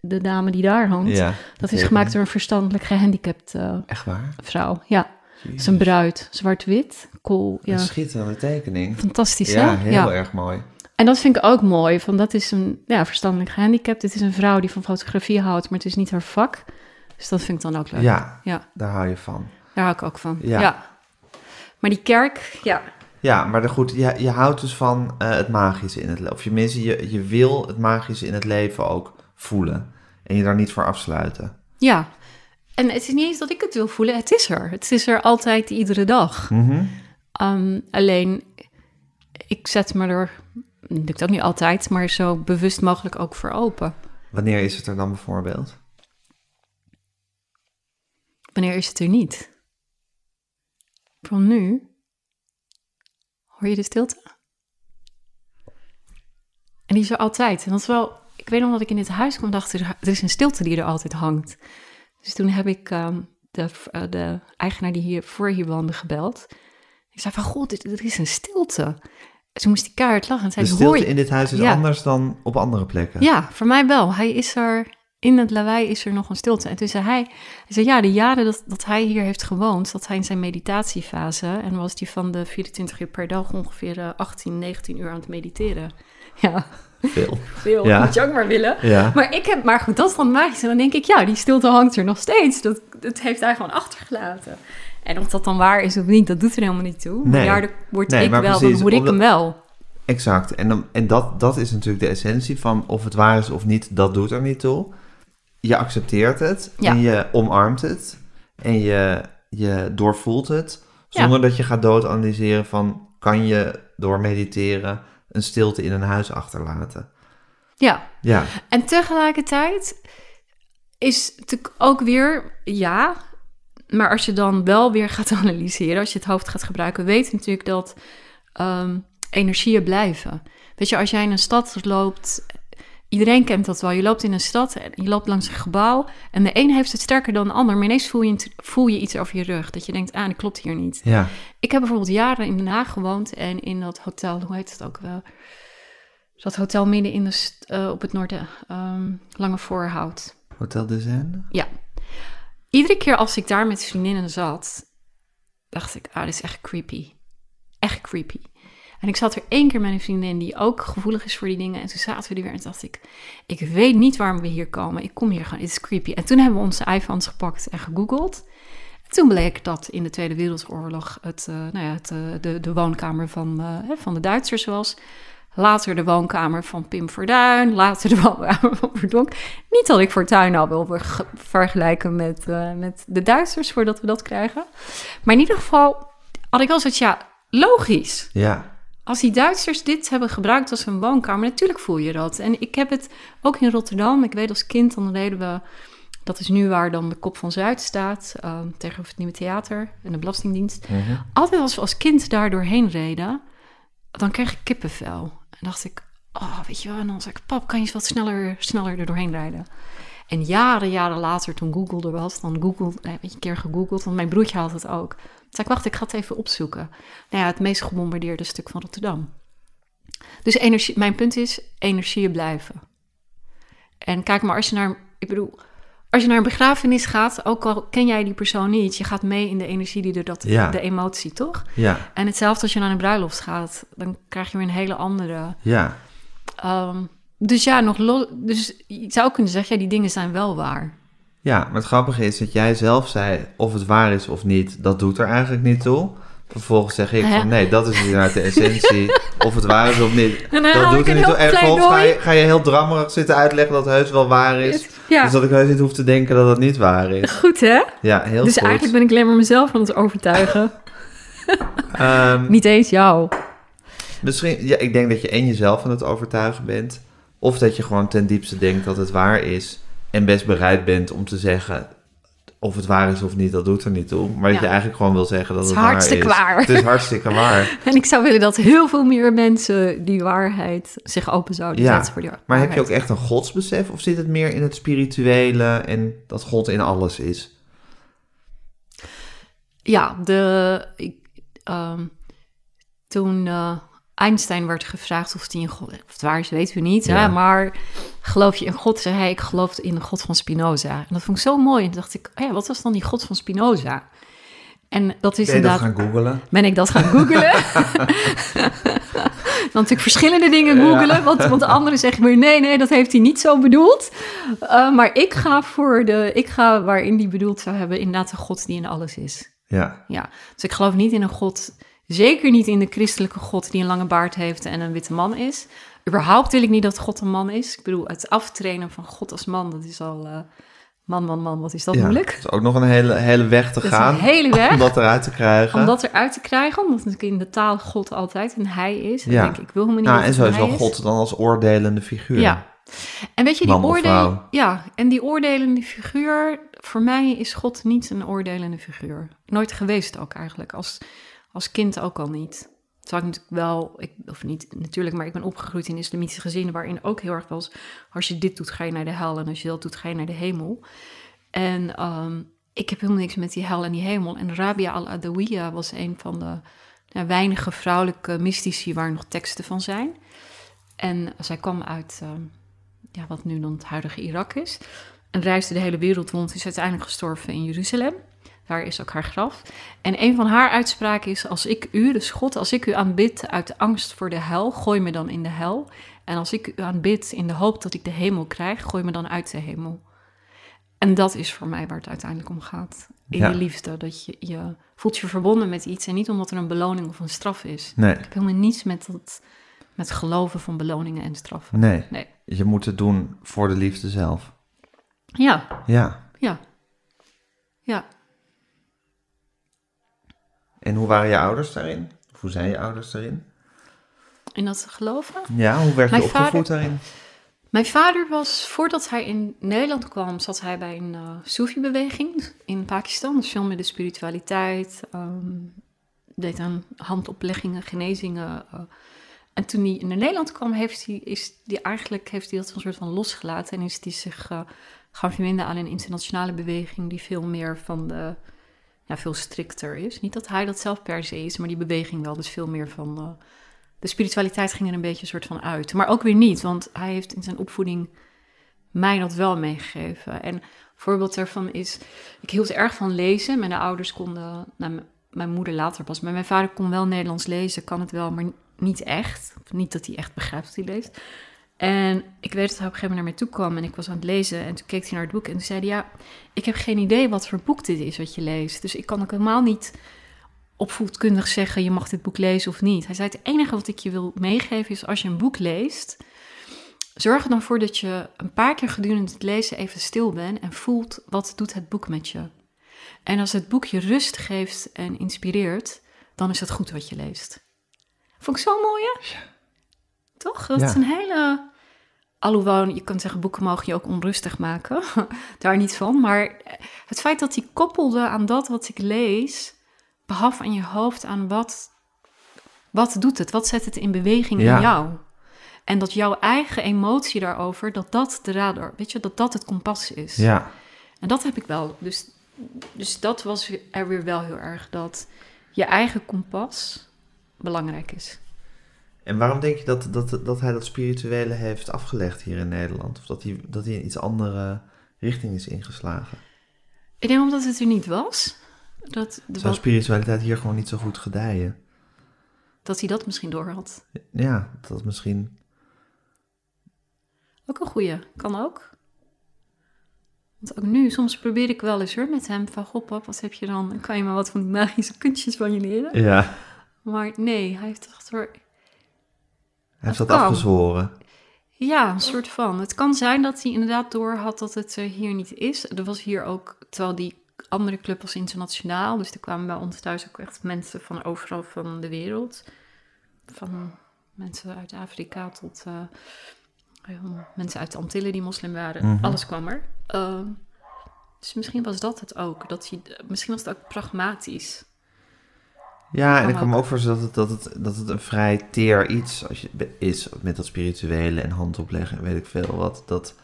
de, dame die daar hangt. ja. dat is gemaakt door een verstandelijk gehandicapt eh, Echt waar? vrouw. Ja, Jezus. een bruid, zwart-wit, cool. Ja, Een schitterende tekening. fantastisch Ja, hè? heel erg mooi. En dat vind ik ook mooi, van dat is een ja, verstandelijk gehandicapt. Het is een vrouw die van fotografie houdt, maar het is niet haar vak. Dus dat vind ik dan ook leuk. Ja, Ja, daar hou je van. daar hou ik ook van. Ja. Ja. Maar die kerk, ja, Ja, maar de, goed, je, je houdt dus van eh, het magische in het leven. Of je, je, je wil het magische in het leven ook voelen. En je daar niet voor afsluiten. Ja, en het is niet eens dat ik het wil voelen, het is er. Het is er altijd, iedere dag. Mhm. Um, alleen, ik zet me er, dat lukt ook niet altijd, maar zo bewust mogelijk ook voor open. Wanneer is het er dan bijvoorbeeld? Wanneer is het er niet? Van nu? Hoor je de stilte? En die is er altijd. En dat is wel, ik weet nog dat ik in dit huis kwam, dacht er, is een stilte die er altijd hangt. Dus toen heb ik ehm, de, eh, de eigenaar die hier voor hier woonde gebeld. Ik zei van, god, dit- er is een stilte. Ze moest die kaart lachen. En zei, De "Hoor stilte je-" in dit huis is Ja. anders dan op andere plekken. Ja, voor mij wel. Hij is er, in het lawaai is er nog een stilte. En toen zei hij, hij zei, ja, de jaren dat, dat hij hier heeft gewoond, dat hij in zijn meditatiefase, en was hij van de 24 uur per dag ongeveer eh, 18, 19 uur aan het mediteren. Ja, Veel. Veel, Ja. moet je ook maar willen. Ja. Maar, ik heb, maar goed, dat is dan magisch. En dan denk ik, ja, die stilte hangt er nog steeds. Dat, dat heeft hij gewoon achtergelaten. En of dat dan waar is of niet, dat doet er helemaal niet toe. Maar Nee. ja, dan word Nee, ik wel, precies, dan hoor ik omdat- hem wel. Exact. En, dan, en dat, dat is natuurlijk de essentie van of het waar is of niet, dat doet er niet toe. Je accepteert het Ja. en je omarmt het en je, je doorvoelt het. Zonder dat je gaat doodanalyseren van kan je door mediteren een stilte in een huis achterlaten. Ja, Ja, en tegelijkertijd is het ook weer, ja, maar als je dan wel weer gaat analyseren, als je het hoofd gaat gebruiken, weet je natuurlijk dat ehm, energieën blijven. Weet je, als jij in een stad loopt, iedereen kent dat wel. Je loopt in een stad en je loopt langs een gebouw en de een heeft het sterker dan de ander, maar ineens voel je, voel je iets over je rug. Dat je denkt, ah, dat klopt hier niet. ja, Ik heb bijvoorbeeld jaren in Den Haag gewoond en in dat hotel, hoe heet het ook wel? Dat hotel midden in de eh, op het noorden, ehm, Lange Voorhout. Hotel de Zen. Ja. Iedere keer als ik daar met vriendinnen zat, dacht ik, ah, dit is echt creepy. Echt creepy. En ik zat er één keer met een vriendin die ook gevoelig is voor die dingen. En toen zaten we er weer en dacht ik, ik weet niet waarom we hier komen. Ik kom hier gewoon, het is creepy. En toen hebben we onze iPhones gepakt en gegoogeld. En toen bleek dat in de Tweede Wereldoorlog het, eh, nou ja, het, eh, de, de woonkamer van, eh, van de Duitsers was. Later de woonkamer van Pim Fortuyn. Later de woonkamer van Verdonk. Niet dat ik Fortuyn al wil verge- vergelijken met, met de Duitsers voordat we dat krijgen. Maar in ieder geval had ik wel zoiets, ja, logisch. Ja, Als die Duitsers dit hebben gebruikt als een woonkamer, natuurlijk voel je dat. En ik heb het ook in Rotterdam. Ik weet als kind, dan reden we, dat is nu waar dan de Kop van Zuid staat, eh, tegenover het Nieuwe Theater en de Belastingdienst. Mhm. Altijd als we als kind daar doorheen reden, dan kreeg ik kippenvel. En dacht ik, oh, weet je wel, en dan zei ik, pap, kan je eens wat sneller, sneller er doorheen rijden? En jaren, jaren later, toen Google er was, dan Google, eh, een keer gegoogeld, want mijn broertje had het ook. Toen zei ik, wacht, ik ga het even opzoeken. Nou ja, het meest gebombardeerde stuk van Rotterdam. Dus energie, mijn punt is, energieën blijven. En kijk maar, als je naar, ik bedoel, als je naar een begrafenis gaat, ook al ken jij die persoon niet, je gaat mee in de energie die er dat, Ja. de emotie, toch? ja, En hetzelfde als je naar een bruiloft gaat, dan krijg je weer een hele andere. ja. ehm, dus ja, nog lo- dus je zou kunnen zeggen, ja, die dingen zijn wel waar. Ja, maar het grappige is dat jij zelf zei of het waar is of niet, dat doet er eigenlijk niet toe. Vervolgens zeg ik Ja. van nee, dat is inderdaad de essentie. of het waar is of niet, En dan dat doet er niet toe. En vervolgens ga je, ga je heel drammerig zitten uitleggen dat het heus wel waar is. Ja, Dus dat ik heus niet hoef te denken dat het niet waar is. goed hè? Ja, heel dus goed. eigenlijk ben ik alleen maar mezelf aan het overtuigen. Ehm, Niet eens jou. Misschien, ja, ik denk dat je en jezelf aan het overtuigen bent. Of dat je gewoon ten diepste denkt dat het waar is. En best bereid bent om te zeggen of het waar is of niet, dat doet er niet toe. Maar dat je eigenlijk gewoon wil zeggen dat Het het, is waar hartstikke is. waar. Het is hartstikke waar. En ik zou willen dat heel veel meer mensen die waarheid zich open zouden Ja, zetten voor die Maar heb je ook waarheid. echt een godsbesef? Of zit het meer in het spirituele en dat God in alles is? Ja, de, ik, ehm, toen eh, Einstein werd gevraagd of, die in God, of het waar is, weten we niet. Ja. Hè? Maar geloof je in God? Zei hij, ik geloof in de God van Spinoza. En dat vond ik zo mooi. En dacht ik, oh ja, wat was dan die God van Spinoza? En dat is Ben je dat inderdaad... gaan googelen? Ben ik dat gaan googelen? Dan natuurlijk verschillende dingen googelen. Want, want de anderen zeggen weer nee, nee, dat heeft hij niet zo bedoeld. Uh, maar ik ga voor de, ik ga waarin die bedoeld zou hebben, inderdaad de God die in alles is. Ja. Ja, dus ik geloof niet in een God, zeker niet in de christelijke God die een lange baard heeft en een witte man is. Überhaupt wil ik niet dat God een man is. Ik bedoel, het aftrainen van God als man, dat is al, uh, man, man, man, wat is dat ja, moeilijk. Dat is ook nog een hele, hele weg te dat gaan. Is een hele weg. Om dat eruit te krijgen. Om dat eruit te krijgen, omdat natuurlijk in de taal God altijd een hij is. En Ja. denk ik, ik wil helemaal niet Nou, dat en het hij is. God dan als oordelende figuur. Ja. En weet je, die oordelen. vrouw. Ja, en die oordelende figuur, voor mij is God niet een oordelende figuur. Nooit geweest ook eigenlijk. Als, als kind ook al niet. Terwijl ik natuurlijk wel, ik, of niet natuurlijk, maar ik ben opgegroeid in islamitische gezinnen waarin ook heel erg was, als je dit doet, ga je naar de hel en als je dat doet, ga je naar de hemel. En um, ik heb helemaal niks met die hel en die hemel. En Rabia al-Adawiya was een van de weinige vrouwelijke mystici waar nog teksten van zijn. En zij kwam uit uh, ja, wat nu dan het huidige Irak is. En reisde de hele wereld rond. Is uiteindelijk gestorven in Jeruzalem. Daar is ook haar graf. En een van haar uitspraken is: Als ik u, dus God, als ik u aanbid uit de angst voor de hel, gooi me dan in de hel. En als ik u aanbid in de hoop dat ik de hemel krijg, gooi me dan uit de hemel. En dat is voor mij waar het uiteindelijk om gaat. In Ja. de liefde. Dat je, je voelt je verbonden met iets en niet omdat er een beloning of een straf is. Nee, Ik heb helemaal niets met, dat, met geloven van beloningen en straffen. nee. Nee. Je moet het doen voor de liefde zelf. Ja, Ja. ja. Ja. En hoe waren je ouders daarin? Of hoe zijn je ouders daarin? In dat geloven. Ja, hoe werd je opgevoed vader- daarin? Mijn vader was, voordat hij in Nederland kwam, zat hij bij een uh, Soefi-beweging in Pakistan. Dus veel met de spiritualiteit, ehm, deed aan handopleggingen, genezingen. eh. en toen hij in Nederland kwam, heeft hij, is die eigenlijk, heeft hij dat een soort van losgelaten. En is hij zich eh, gaan verbinden aan een internationale beweging die veel meer van de, ja, veel strikter is. Niet dat hij dat zelf per se is, maar die beweging wel. Dus veel meer van... eh, de spiritualiteit ging er een beetje een soort van uit. Maar ook weer niet, want hij heeft in zijn opvoeding mij dat wel meegegeven. En een voorbeeld daarvan is, ik hield erg van lezen. Mijn ouders konden, nou, mijn moeder later pas, maar mijn vader kon wel Nederlands lezen, kan het wel, maar niet echt. Niet dat hij echt begrijpt wat hij leest. En ik weet dat hij op een gegeven moment naar mij toe kwam en ik was aan het lezen. En toen keek hij naar het boek en toen zei ja, ik heb geen idee wat voor boek dit is wat je leest. Dus ik kan ook helemaal niet opvoedkundig zeggen, je mag dit boek lezen of niet. Hij zei, het enige wat ik je wil meegeven is, als je een boek leest, zorg er dan voor dat je een paar keer gedurende het lezen even stil bent en voelt, wat doet het boek met je? En als het boek je rust geeft en inspireert, dan is het goed wat je leest. Vond ik zo mooi, hè? Toch? Dat is een hele... Alhoewel, je kunt zeggen, boeken mogen je ook onrustig maken. Daar niet van. Maar het feit dat hij koppelde aan dat wat ik lees... behalve aan je hoofd, aan wat... Wat doet het? Wat zet het in beweging Ja. in jou? En dat jouw eigen emotie daarover, dat dat de radar... Weet je, dat dat het kompas is. Ja. En dat heb ik wel. Dus, dus dat was er weer wel heel erg dat je eigen kompas belangrijk is. En waarom denk je dat, dat, dat hij dat spirituele heeft afgelegd hier in Nederland? Of dat hij, dat hij in iets andere richting is ingeslagen? Ik denk omdat het er niet was. Dat, de- Zou spiritualiteit hier gewoon niet zo goed gedijen? dat hij dat misschien door had. Ja, dat misschien... Ook een goeie. Kan ook. Want ook nu, soms probeer ik wel eens hoor met hem van... Goh pap, wat heb je dan? Dan kan je me wat van die magische kunstjes van je leren. Ja, Maar nee, hij heeft echt door... hij heeft Dat dat afgezworen. Ja, een soort van. Het kan zijn dat hij inderdaad door had dat het eh, hier niet is. Er was hier ook, terwijl die andere club was internationaal. Dus er kwamen bij ons thuis ook echt mensen van overal van de wereld. Van mensen uit Afrika tot eh, eh, mensen uit de Antillen die moslim waren. Mhm. Alles kwam er. Ehm, dus misschien was dat het ook. Dat hij, misschien was het ook pragmatisch. Ja, en ik kan me ook. voorstellen dat het, dat, het, dat het een vrij teer iets als je, is met dat spirituele en hand opleggen en weet ik veel wat. Dat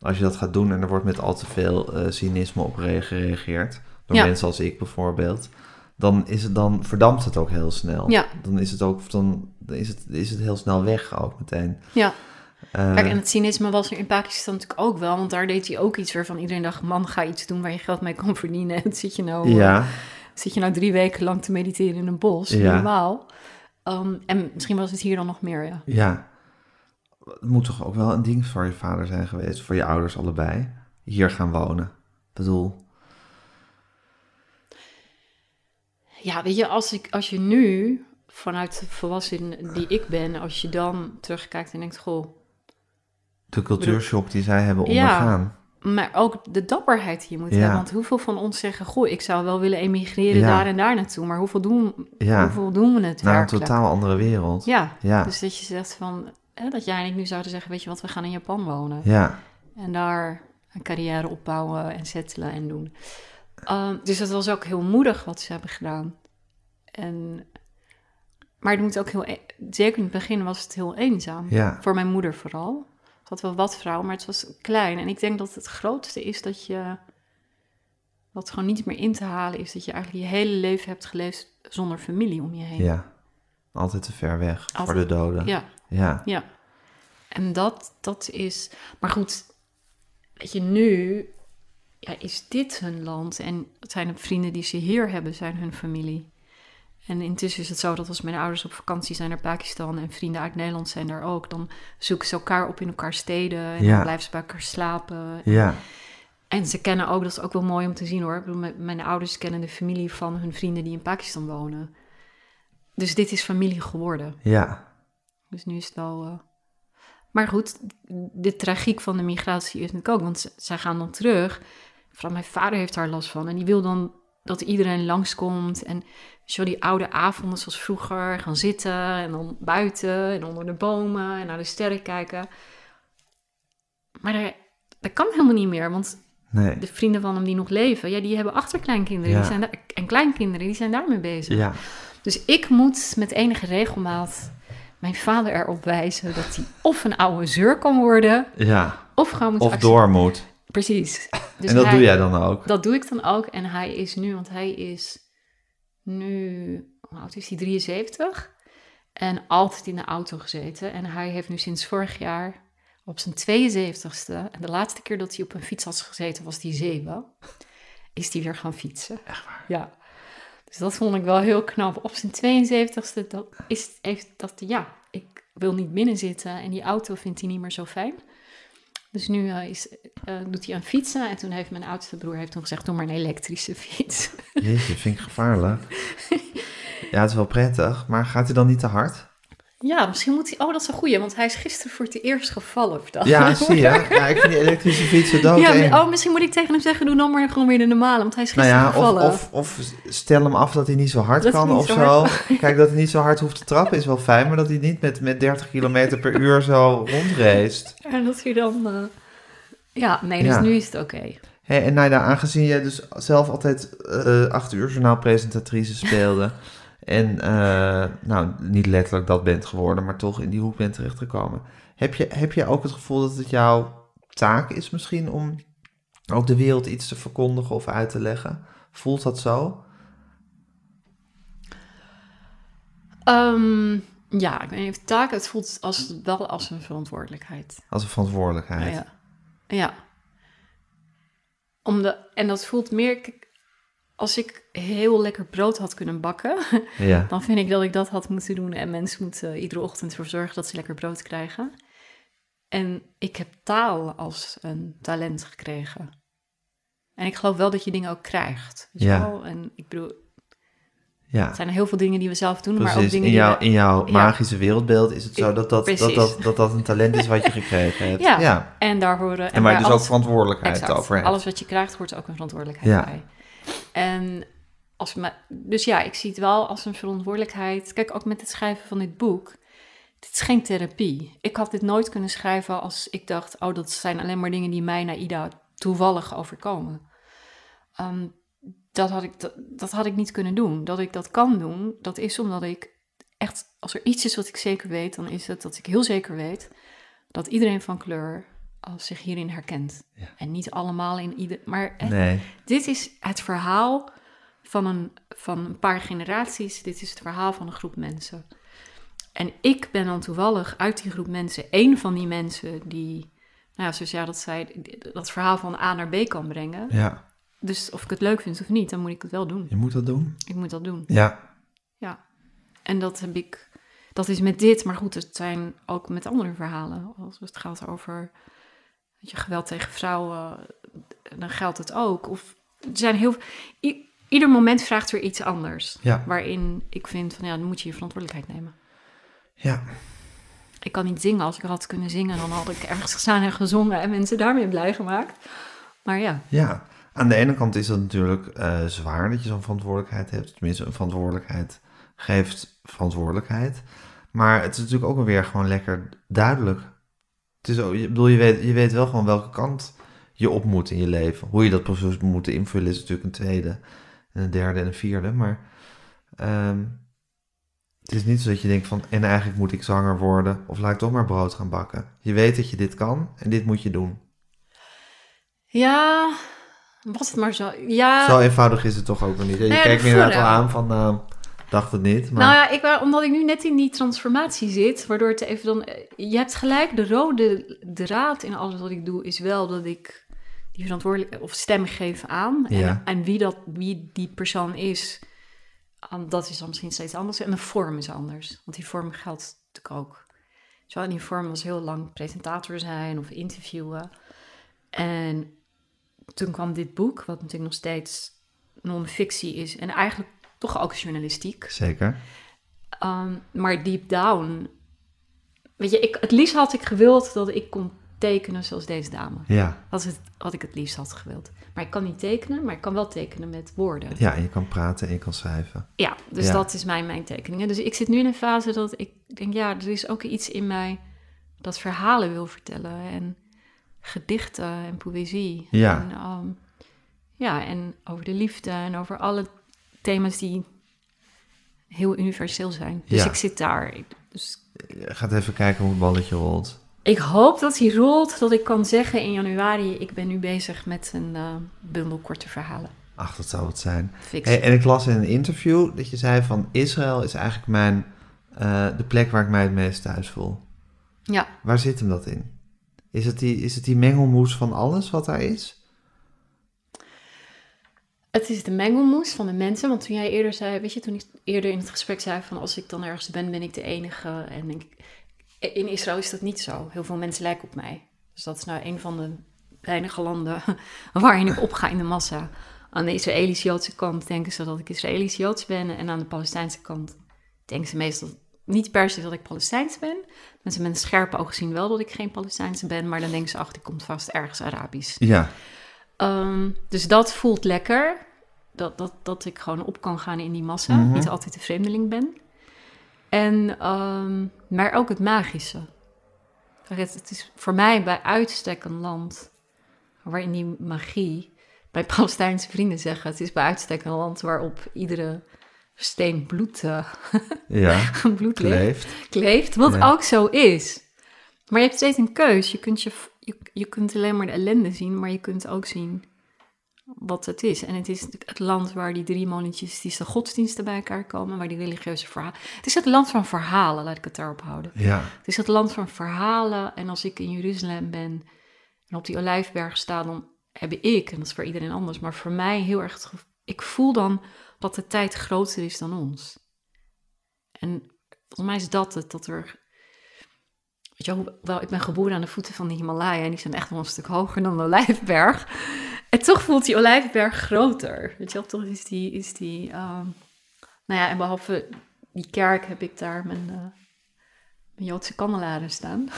als je dat gaat doen en er wordt met al te veel eh, cynisme op re- gereageerd, door Ja. mensen als ik bijvoorbeeld, dan, is het, dan verdampt het ook heel snel. Ja. Dan is het ook dan, is het, is het heel snel weg ook meteen. Ja. Eh, Kijk, en het cynisme was er in Pakistan natuurlijk ook wel. Want daar deed hij ook iets waarvan iedereen dacht... man, ga iets doen waar je geld mee kan verdienen. En zit je nou, eh, ja, zit je nou drie weken lang te mediteren in een bos? Ja. Normaal. Um, en misschien was het hier dan nog meer, ja. ja. Het moet toch ook wel een ding voor je vader zijn geweest, voor je ouders allebei, hier gaan wonen. Ik bedoel, Ja, weet je, als, ik, als je nu vanuit de volwassen die ik ben... als je dan terugkijkt en denkt, goh... de cultuurshock die zij hebben Ja. Maar ook de dapperheid die je moet Ja. hebben. Want hoeveel van ons zeggen... goh, ik zou wel willen emigreren Ja. daar en daar naartoe. Maar hoeveel doen, Ja. hoeveel doen we het Naar een totaal andere wereld. Ja, Dus dat je zegt van, hè, dat jij en ik nu zouden zeggen, weet je wat, we gaan in Japan wonen. ja, En daar een carrière opbouwen en settelen en doen. Um, dus dat was ook heel moedig wat ze hebben gedaan. En, maar het moet ook heel, e- zeker in het begin was het heel eenzaam. ja. Voor mijn moeder vooral. Ze had wel wat vrouw, maar het was klein. En ik denk dat het grootste is dat je, wat gewoon niet meer in te halen is, dat je eigenlijk je hele leven hebt geleefd zonder familie om je heen. ja. Altijd te ver weg voor de doden. ja. ja. Ja. En dat, dat is. Maar goed, weet je, nu ja, is dit hun land? En het zijn de vrienden die ze hier hebben, zijn hun familie. En intussen is het zo dat als mijn ouders op vakantie zijn naar Pakistan en vrienden uit Nederland zijn daar ook, dan zoeken ze elkaar op in elkaar steden en Ja. dan blijven ze bij elkaar slapen. Ja, En ze kennen ook, dat is ook wel mooi om te zien hoor. Ik bedoel, mijn- ouders kennen de familie van hun vrienden die in Pakistan wonen. Dus dit is familie geworden. ja, Dus nu is het wel. eh, Maar goed, de tragiek van de migratie is natuurlijk ook, want ze- zij gaan dan terug. Vooral mijn vader heeft daar last van en die wil dan dat iedereen langskomt. En zo die oude avonden zoals vroeger, gaan zitten en dan buiten en onder de bomen en naar de sterren kijken. Maar dat, dat kan helemaal niet meer, want nee. de vrienden van hem die nog leven, ja, die hebben achterkleinkinderen Ja. die zijn daar, en kleinkinderen, die zijn daarmee bezig. Ja, Dus ik moet met enige regelmaat mijn vader erop wijzen dat hij of een oude zeur kan worden, ja. of gewoon moet Of door moet. Precies. Dus en dat hij- doe jij dan ook? Dat doe ik dan ook. En hij is nu, want hij is nu, hoe oud is hij? 73. En altijd in de auto gezeten. En hij heeft nu sinds vorig jaar op zijn 72ste, en de laatste keer dat hij op een fiets had gezeten was die zeven, is hij weer gaan fietsen. Echt waar? Ja. Dus dat vond ik wel heel knap. Op zijn 72ste dat is, heeft dat, ja, ik wil niet binnen zitten en die auto vindt hij niet meer zo fijn. Dus nu eh, is, eh, doet hij aan fietsen en toen heeft mijn oudste broer heeft toen gezegd, doe maar een elektrische fiets. Jeetje, vind ik gevaarlijk. Ja, het is wel prettig, maar gaat hij dan niet te hard? Ja, misschien moet hij, oh dat is een goeie, want hij is gisteren voor het eerst gevallen. Ja, zie je. Ja, ik vind die elektrische fietsen dood Ja, eng. oh, misschien moet ik tegen hem zeggen, doe dan maar gewoon weer de normale, want hij is Nou gisteren ja, of, gevallen. of, of stel hem af dat hij niet zo hard Dat kan of zo Kijk, dat hij niet zo hard hoeft te trappen is wel fijn, maar dat hij niet met, met 30 km per uur zo rondreest. En dat hij dan... eh, Ja, nee, dus Ja. nu is het oké. Hey, en Naida, aangezien jij dus zelf altijd eh acht uur journaalpresentatrice speelde... en eh, nou, niet letterlijk dat bent geworden, maar toch in die hoek bent terechtgekomen... heb je, heb je ook het gevoel dat het jouw taak is misschien om ook de wereld iets te verkondigen of uit te leggen? Voelt dat zo? Ehm, ja, ik weet niet of taak, het voelt als, wel als een verantwoordelijkheid. Als een verantwoordelijkheid. Ja. ja. Om de, en dat voelt meer, als ik heel lekker brood had kunnen bakken, Ja. dan vind ik dat ik dat had moeten doen. En mensen moeten iedere ochtend ervoor zorgen dat ze lekker brood krijgen. En ik heb taal als een talent gekregen. En ik geloof wel dat je dingen ook krijgt. weet Ja. wel? En ik bedoel, ja. het zijn heel veel dingen die we zelf doen, maar ook dingen in, die jouw, we- in jouw Ja. magische wereldbeeld is het zo dat dat, dat, dat, dat, dat een talent is wat je gekregen hebt. Ja. ja. En daar horen... En waar je bij dus ook alles- verantwoordelijkheid Exact. over hebt. Alles wat je krijgt, hoort ook een verantwoordelijkheid Ja. bij. En als me, dus ja, ik zie het wel als een verantwoordelijkheid. Kijk, ook met het schrijven van dit boek. Dit is geen therapie. Ik had dit nooit kunnen schrijven als ik dacht... oh, dat zijn alleen maar dingen die mij, Naida, toevallig overkomen. Ehm, dat, had ik, dat, dat had ik niet kunnen doen. Dat ik dat kan doen, dat is omdat ik echt... als er iets is wat ik zeker weet, dan is het dat ik heel zeker weet... dat iedereen van kleur uh, zich hierin herkent. En niet allemaal in ieder... Maar Nee, dit is het verhaal van een, van een paar generaties. Dit is het verhaal van een groep mensen. En ik ben dan toevallig uit die groep mensen één van die mensen die, nou ja, zoals jij dat zei, dat verhaal van A naar B kan brengen. ja, Dus of ik het leuk vind of niet, dan moet ik het wel doen. je moet dat doen. Ik moet dat doen. Ja, Ja. En dat heb ik, dat is met dit, maar goed, het zijn ook met andere verhalen. Als het gaat over weet je, geweld tegen vrouwen, dan geldt het ook. Of er zijn heel ieder moment vraagt weer iets anders. Ja. Waarin ik vind van ja, dan moet je je verantwoordelijkheid nemen. ja, Ik kan niet zingen. Als ik had kunnen zingen, dan had ik ergens gestaan en gezongen en mensen daarmee blij gemaakt. Maar ja, ja. Aan de ene kant is het natuurlijk eh, zwaar dat je zo'n verantwoordelijkheid hebt. Tenminste, een verantwoordelijkheid geeft verantwoordelijkheid. Maar het is natuurlijk ook weer gewoon lekker duidelijk. Het is ook, ik bedoel, je weet, je weet wel gewoon welke kant je op moet in je leven. Hoe je dat proces moet invullen is natuurlijk een tweede, en een derde en een vierde. Maar ehm, het is niet zo dat je denkt van, en eigenlijk moet ik zanger worden. Of laat ik toch maar brood gaan bakken. Je weet dat je dit kan en dit moet je doen. ja, was het maar zo. Ja, Zo eenvoudig is het toch ook nog niet. Je kijkt me inderdaad vorm. aan van, nou, dacht het niet. Maar Nou ja, ik, omdat ik nu net in die transformatie zit, waardoor het even dan... eh, Je hebt gelijk, de rode draad in alles wat ik doe is wel dat ik die verantwoordelijk of stem geven aan. En, Ja. en wie, dat, wie die persoon is, dat is dan misschien steeds anders. En de vorm is anders. Want die vorm geldt natuurlijk ook. Zo, in die vorm was heel lang presentator zijn of interviewen. En toen kwam dit boek, wat natuurlijk nog steeds non-fictie is. En eigenlijk toch ook journalistiek. Zeker. Um, maar deep down, weet je, ik, het liefst had ik gewild dat ik kon tekenen zoals deze dame. Ja. Dat is het, wat ik het liefst had gewild. Maar ik kan niet tekenen, maar ik kan wel tekenen met woorden. Ja, en je kan praten en je kan schrijven. Ja, dus Ja. dat is mijn, mijn tekeningen. Dus ik zit nu in een fase dat ik denk, ja, er is ook iets in mij dat verhalen wil vertellen. En gedichten en poëzie. Ja. En, ehm, ja, en over de liefde en over alle thema's die heel universeel zijn. Dus Ja. ik zit daar. Ik- Dus Je gaat even kijken hoe het balletje rolt. ik hoop dat hij rolt, dat ik kan zeggen in januari... ik ben nu bezig met een eh, bundel korte verhalen. Ach, dat zou het zijn. Hey, en ik las in een interview dat je zei van Israël is eigenlijk mijn, eh, de plek waar ik mij het meest thuis voel. Ja, Waar zit hem dat in? Is het, die, is het die mengelmoes van alles wat daar is? Het is de mengelmoes van de mensen. Want toen jij eerder zei, weet je, toen ik eerder in het gesprek zei van als ik dan ergens ben, ben ik de enige. En denk ik, in Israël is dat niet zo. Heel veel mensen lijken op mij. Dus dat is nou een van de weinige landen waarin ik opga in de massa. Aan de Israëlisch-Joodse kant denken ze dat ik Israëlisch-Joods ben. En aan de Palestijnse kant denken ze meestal niet per se dat ik Palestijns ben. Mensen met een scherpe oog zien wel dat ik geen Palestijnse ben. Maar dan denken ze, ach, die komt vast ergens Arabisch. Ja, Ehm, dus dat voelt lekker. Dat, dat, dat ik gewoon op kan gaan in die massa. Mhm. Niet altijd de vreemdeling ben. En, ehm, maar ook het magische. Het, het is voor mij bij uitstek een land waarin die magie... Mijn Palestijnse vrienden zeggen, het is bij uitstek een land waarop iedere steen bloed, eh, ja. bloed Kleeft. kleeft, wat Ja. ook zo is. Maar je hebt steeds een keus. Je kunt, je, je, kunt alleen maar de ellende zien, maar je kunt ook zien wat het is. En het is het land waar die drie monotheïstische godsdiensten bij elkaar komen, waar die religieuze verhalen... Het is het land van verhalen, laat ik het daarop houden. Ja, Het is het land van verhalen. En als ik in Jeruzalem ben en op die olijfberg sta, dan heb ik, en dat is voor iedereen anders, maar voor mij heel erg het gevoel, ik voel dan dat de tijd groter is dan ons. En volgens mij is dat het, dat er, weet je wel, wel, ik ben geboren aan de voeten van de Himalaya en die zijn echt wel een stuk hoger dan de olijfberg. En toch voelt die olijfberg groter, weet je wel, toch is die, is die, ehm, nou ja, en behalve die kerk heb ik daar mijn... eh, mijn Joodse kandelaren staan.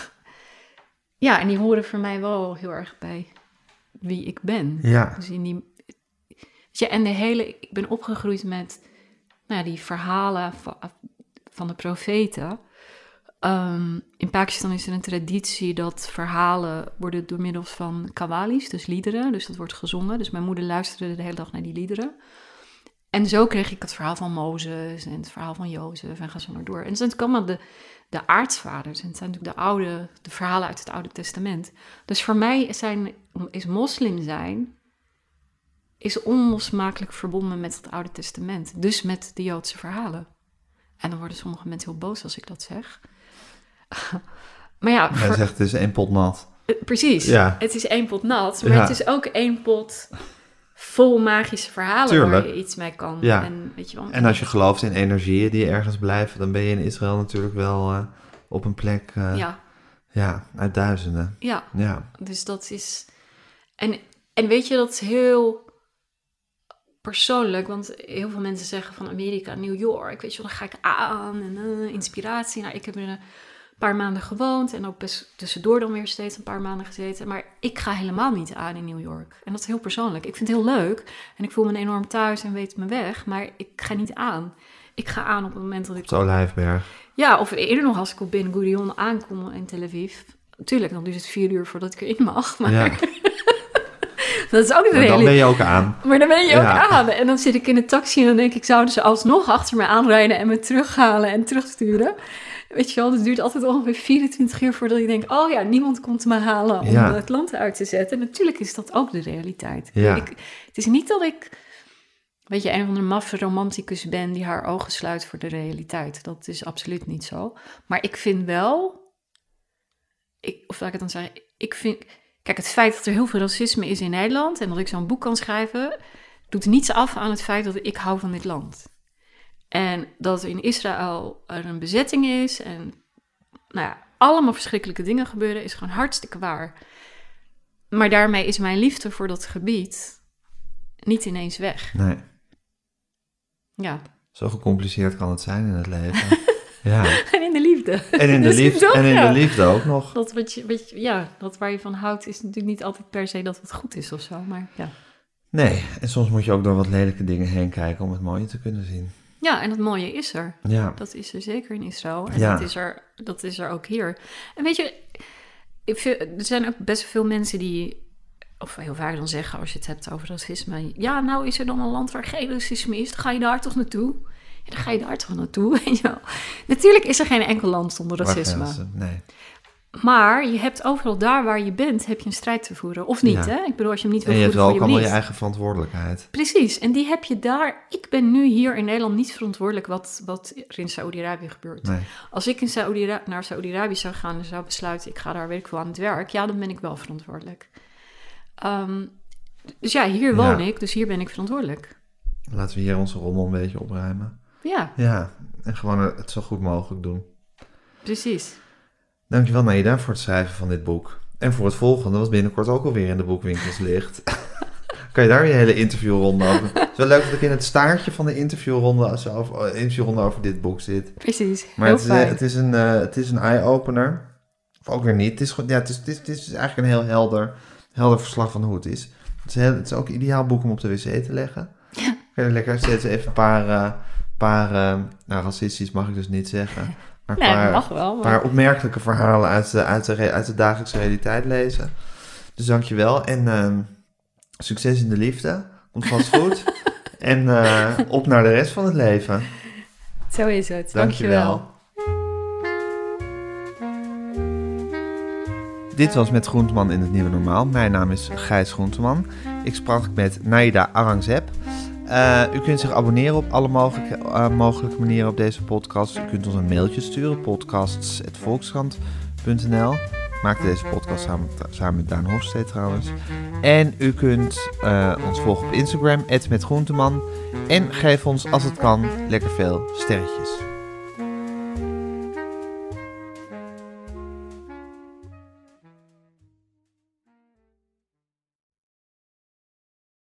Ja, en die horen voor mij wel heel erg bij wie ik ben. ja, Dus in die... Je, en de hele... Ik ben opgegroeid met nou ja, die verhalen van, van de profeten. Ehm, in Pakistan is er een traditie dat verhalen worden door middel van kawalis, dus liederen. Dus dat wordt gezongen. Dus mijn moeder luisterde de hele dag naar die liederen. En zo kreeg ik het verhaal van Mozes en het verhaal van Jozef en ga zo maar door. En het zijn allemaal de, de aartsvaders. En het zijn natuurlijk de oude, de verhalen uit het Oude Testament. Dus voor mij zijn, is moslim zijn, is onlosmakelijk verbonden met het Oude Testament. Dus met de Joodse verhalen. En dan worden sommige mensen heel boos als ik dat zeg. maar ja, hij voor- zegt het is één pot nat. eh, precies. Ja. Het is één pot nat, maar Ja. het is ook één pot vol magische verhalen waar je iets mee kan. Ja. En, weet je wel, En als je gelooft in energieën die ergens blijven, dan ben je in Israël natuurlijk wel eh, op een plek, eh, ja. ja, uit duizenden. ja, Ja, dus dat is... En, en weet je, dat is heel persoonlijk, want heel veel mensen zeggen van Amerika, New York, weet je wel, dan ga ik aan en inspiratie. Nou, ik heb een paar maanden gewoond en ook best tussendoor dan weer steeds een paar maanden gezeten. Maar ik ga helemaal niet aan in New York. En dat is heel persoonlijk. Ik vind het heel leuk en ik voel me enorm thuis en weet mijn weg, maar ik ga niet aan. Ik ga aan op het moment dat ik op Olijfberg. ja, of eerder nog als ik op Ben Gurion aankom in Tel Aviv. Tuurlijk, dan duurt het vier uur voordat ik erin mag. Maar Ja, dat is ook de maar dan ben je ook aan. Maar dan ben je Ja. ook aan. En dan zit ik in de taxi en dan denk ik, zouden ze alsnog achter me aanrijden en me terughalen en terugsturen? Weet je wel, het duurt altijd ongeveer 24 uur voordat ik denk, oh ja, niemand komt me halen om Ja. het land uit te zetten. En natuurlijk is dat ook de realiteit. Ja. Ik, het is niet dat ik, weet je, een van de maffe romanticus ben die haar ogen sluit voor de realiteit. Dat is absoluut niet zo. Maar ik vind wel, ik, of laat ik het dan zeggen, ik vind, Kijk, het feit dat er heel veel racisme is in Nederland en dat ik zo'n boek kan schrijven, doet niets af aan het feit dat ik hou van dit land. En dat in Israël er een bezetting is en nou ja, allemaal verschrikkelijke dingen gebeuren, is gewoon hartstikke waar. Maar daarmee is mijn liefde voor dat gebied niet ineens weg. Nee, Ja. zo gecompliceerd kan het zijn in het leven. ja. En in de liefde. En in de Dus liefde, toch, en in ja. de liefde ook nog. Dat, wat je, wat je- ja, dat waar je van houdt is natuurlijk niet altijd per se dat het goed is of zo. Maar ja. Nee, en soms moet je ook door wat lelijke dingen heen kijken om het mooie te kunnen zien. Ja, en dat mooie is er. Ja, Dat is er zeker in Israël. En Ja. dat, is er, dat is er ook hier. En weet je, ik vind, er zijn ook best veel mensen die, of heel vaak dan zeggen als je het hebt over racisme. Ja, nou is er dan een land waar geen racisme is, dan ga je daar toch naartoe? Ja, dan ga je daar toch naartoe? weet je wel. Natuurlijk is er geen enkel land zonder racisme. Nee. Maar je hebt overal daar waar je bent, heb je een strijd te voeren. Of niet, Ja. hè? Ik bedoel, als je hem niet En wil je hebt voeren, wel ook allemaal je eigen verantwoordelijkheid. Precies, en die heb je daar. Ik ben nu hier in Nederland niet verantwoordelijk wat, wat er in Saoedi-Arabië gebeurt. Nee. Als ik in Saoedi naar Saoedi-Arabië zou gaan en zou besluiten, ik ga daar weet ik wel aan het werk, ja, dan ben ik wel verantwoordelijk. Ehm, dus ja, hier woon Ja. ik, dus hier ben ik verantwoordelijk. Laten we hier onze rommel een beetje opruimen. Ja, Ja, en gewoon het zo goed mogelijk doen. precies. Dankjewel Naida voor het schrijven van dit boek. En voor het volgende, wat binnenkort ook alweer in de boekwinkels ligt. kan je daar je hele interviewronde over... Het is wel leuk dat ik in het staartje van de interviewronde, over, eh, interviewronde over dit boek zit. Precies. Maar Heel het, is, eh, het is een, eh, het is een eye-opener. Of ook weer niet. Het is, ja, het is, het is, het is eigenlijk een heel helder, helder verslag van hoe het is. Het is, heel, het is ook een ideaal boek om op de wc te leggen. Ja. Kun je lekker zetten even een paar, paar eh, nou racistisch mag ik dus niet zeggen. Maar nee, paar, mag wel. een Maar... paar opmerkelijke verhalen uit de, uit, de, uit de dagelijkse realiteit lezen. Dus dankjewel. En ehm, succes in de liefde. Komt vast goed. en eh, op naar de rest van het leven. Zo is het. Dankjewel. Dankjewel. Dit was Met Groenteman in het Nieuwe Normaal. Mijn naam is Gijs Groenteman. Ik sprak met Naida Arangzeb. Eh, u kunt zich abonneren op alle mogelijke, eh, mogelijke manieren op deze podcast. U kunt ons een mailtje sturen, podcasts.volkskrant.nl. Ik maakte deze podcast samen, samen met Daan Hofstede trouwens. En u kunt eh, ons volgen op Instagram, met Groenteman. En geef ons, als het kan, lekker veel sterretjes.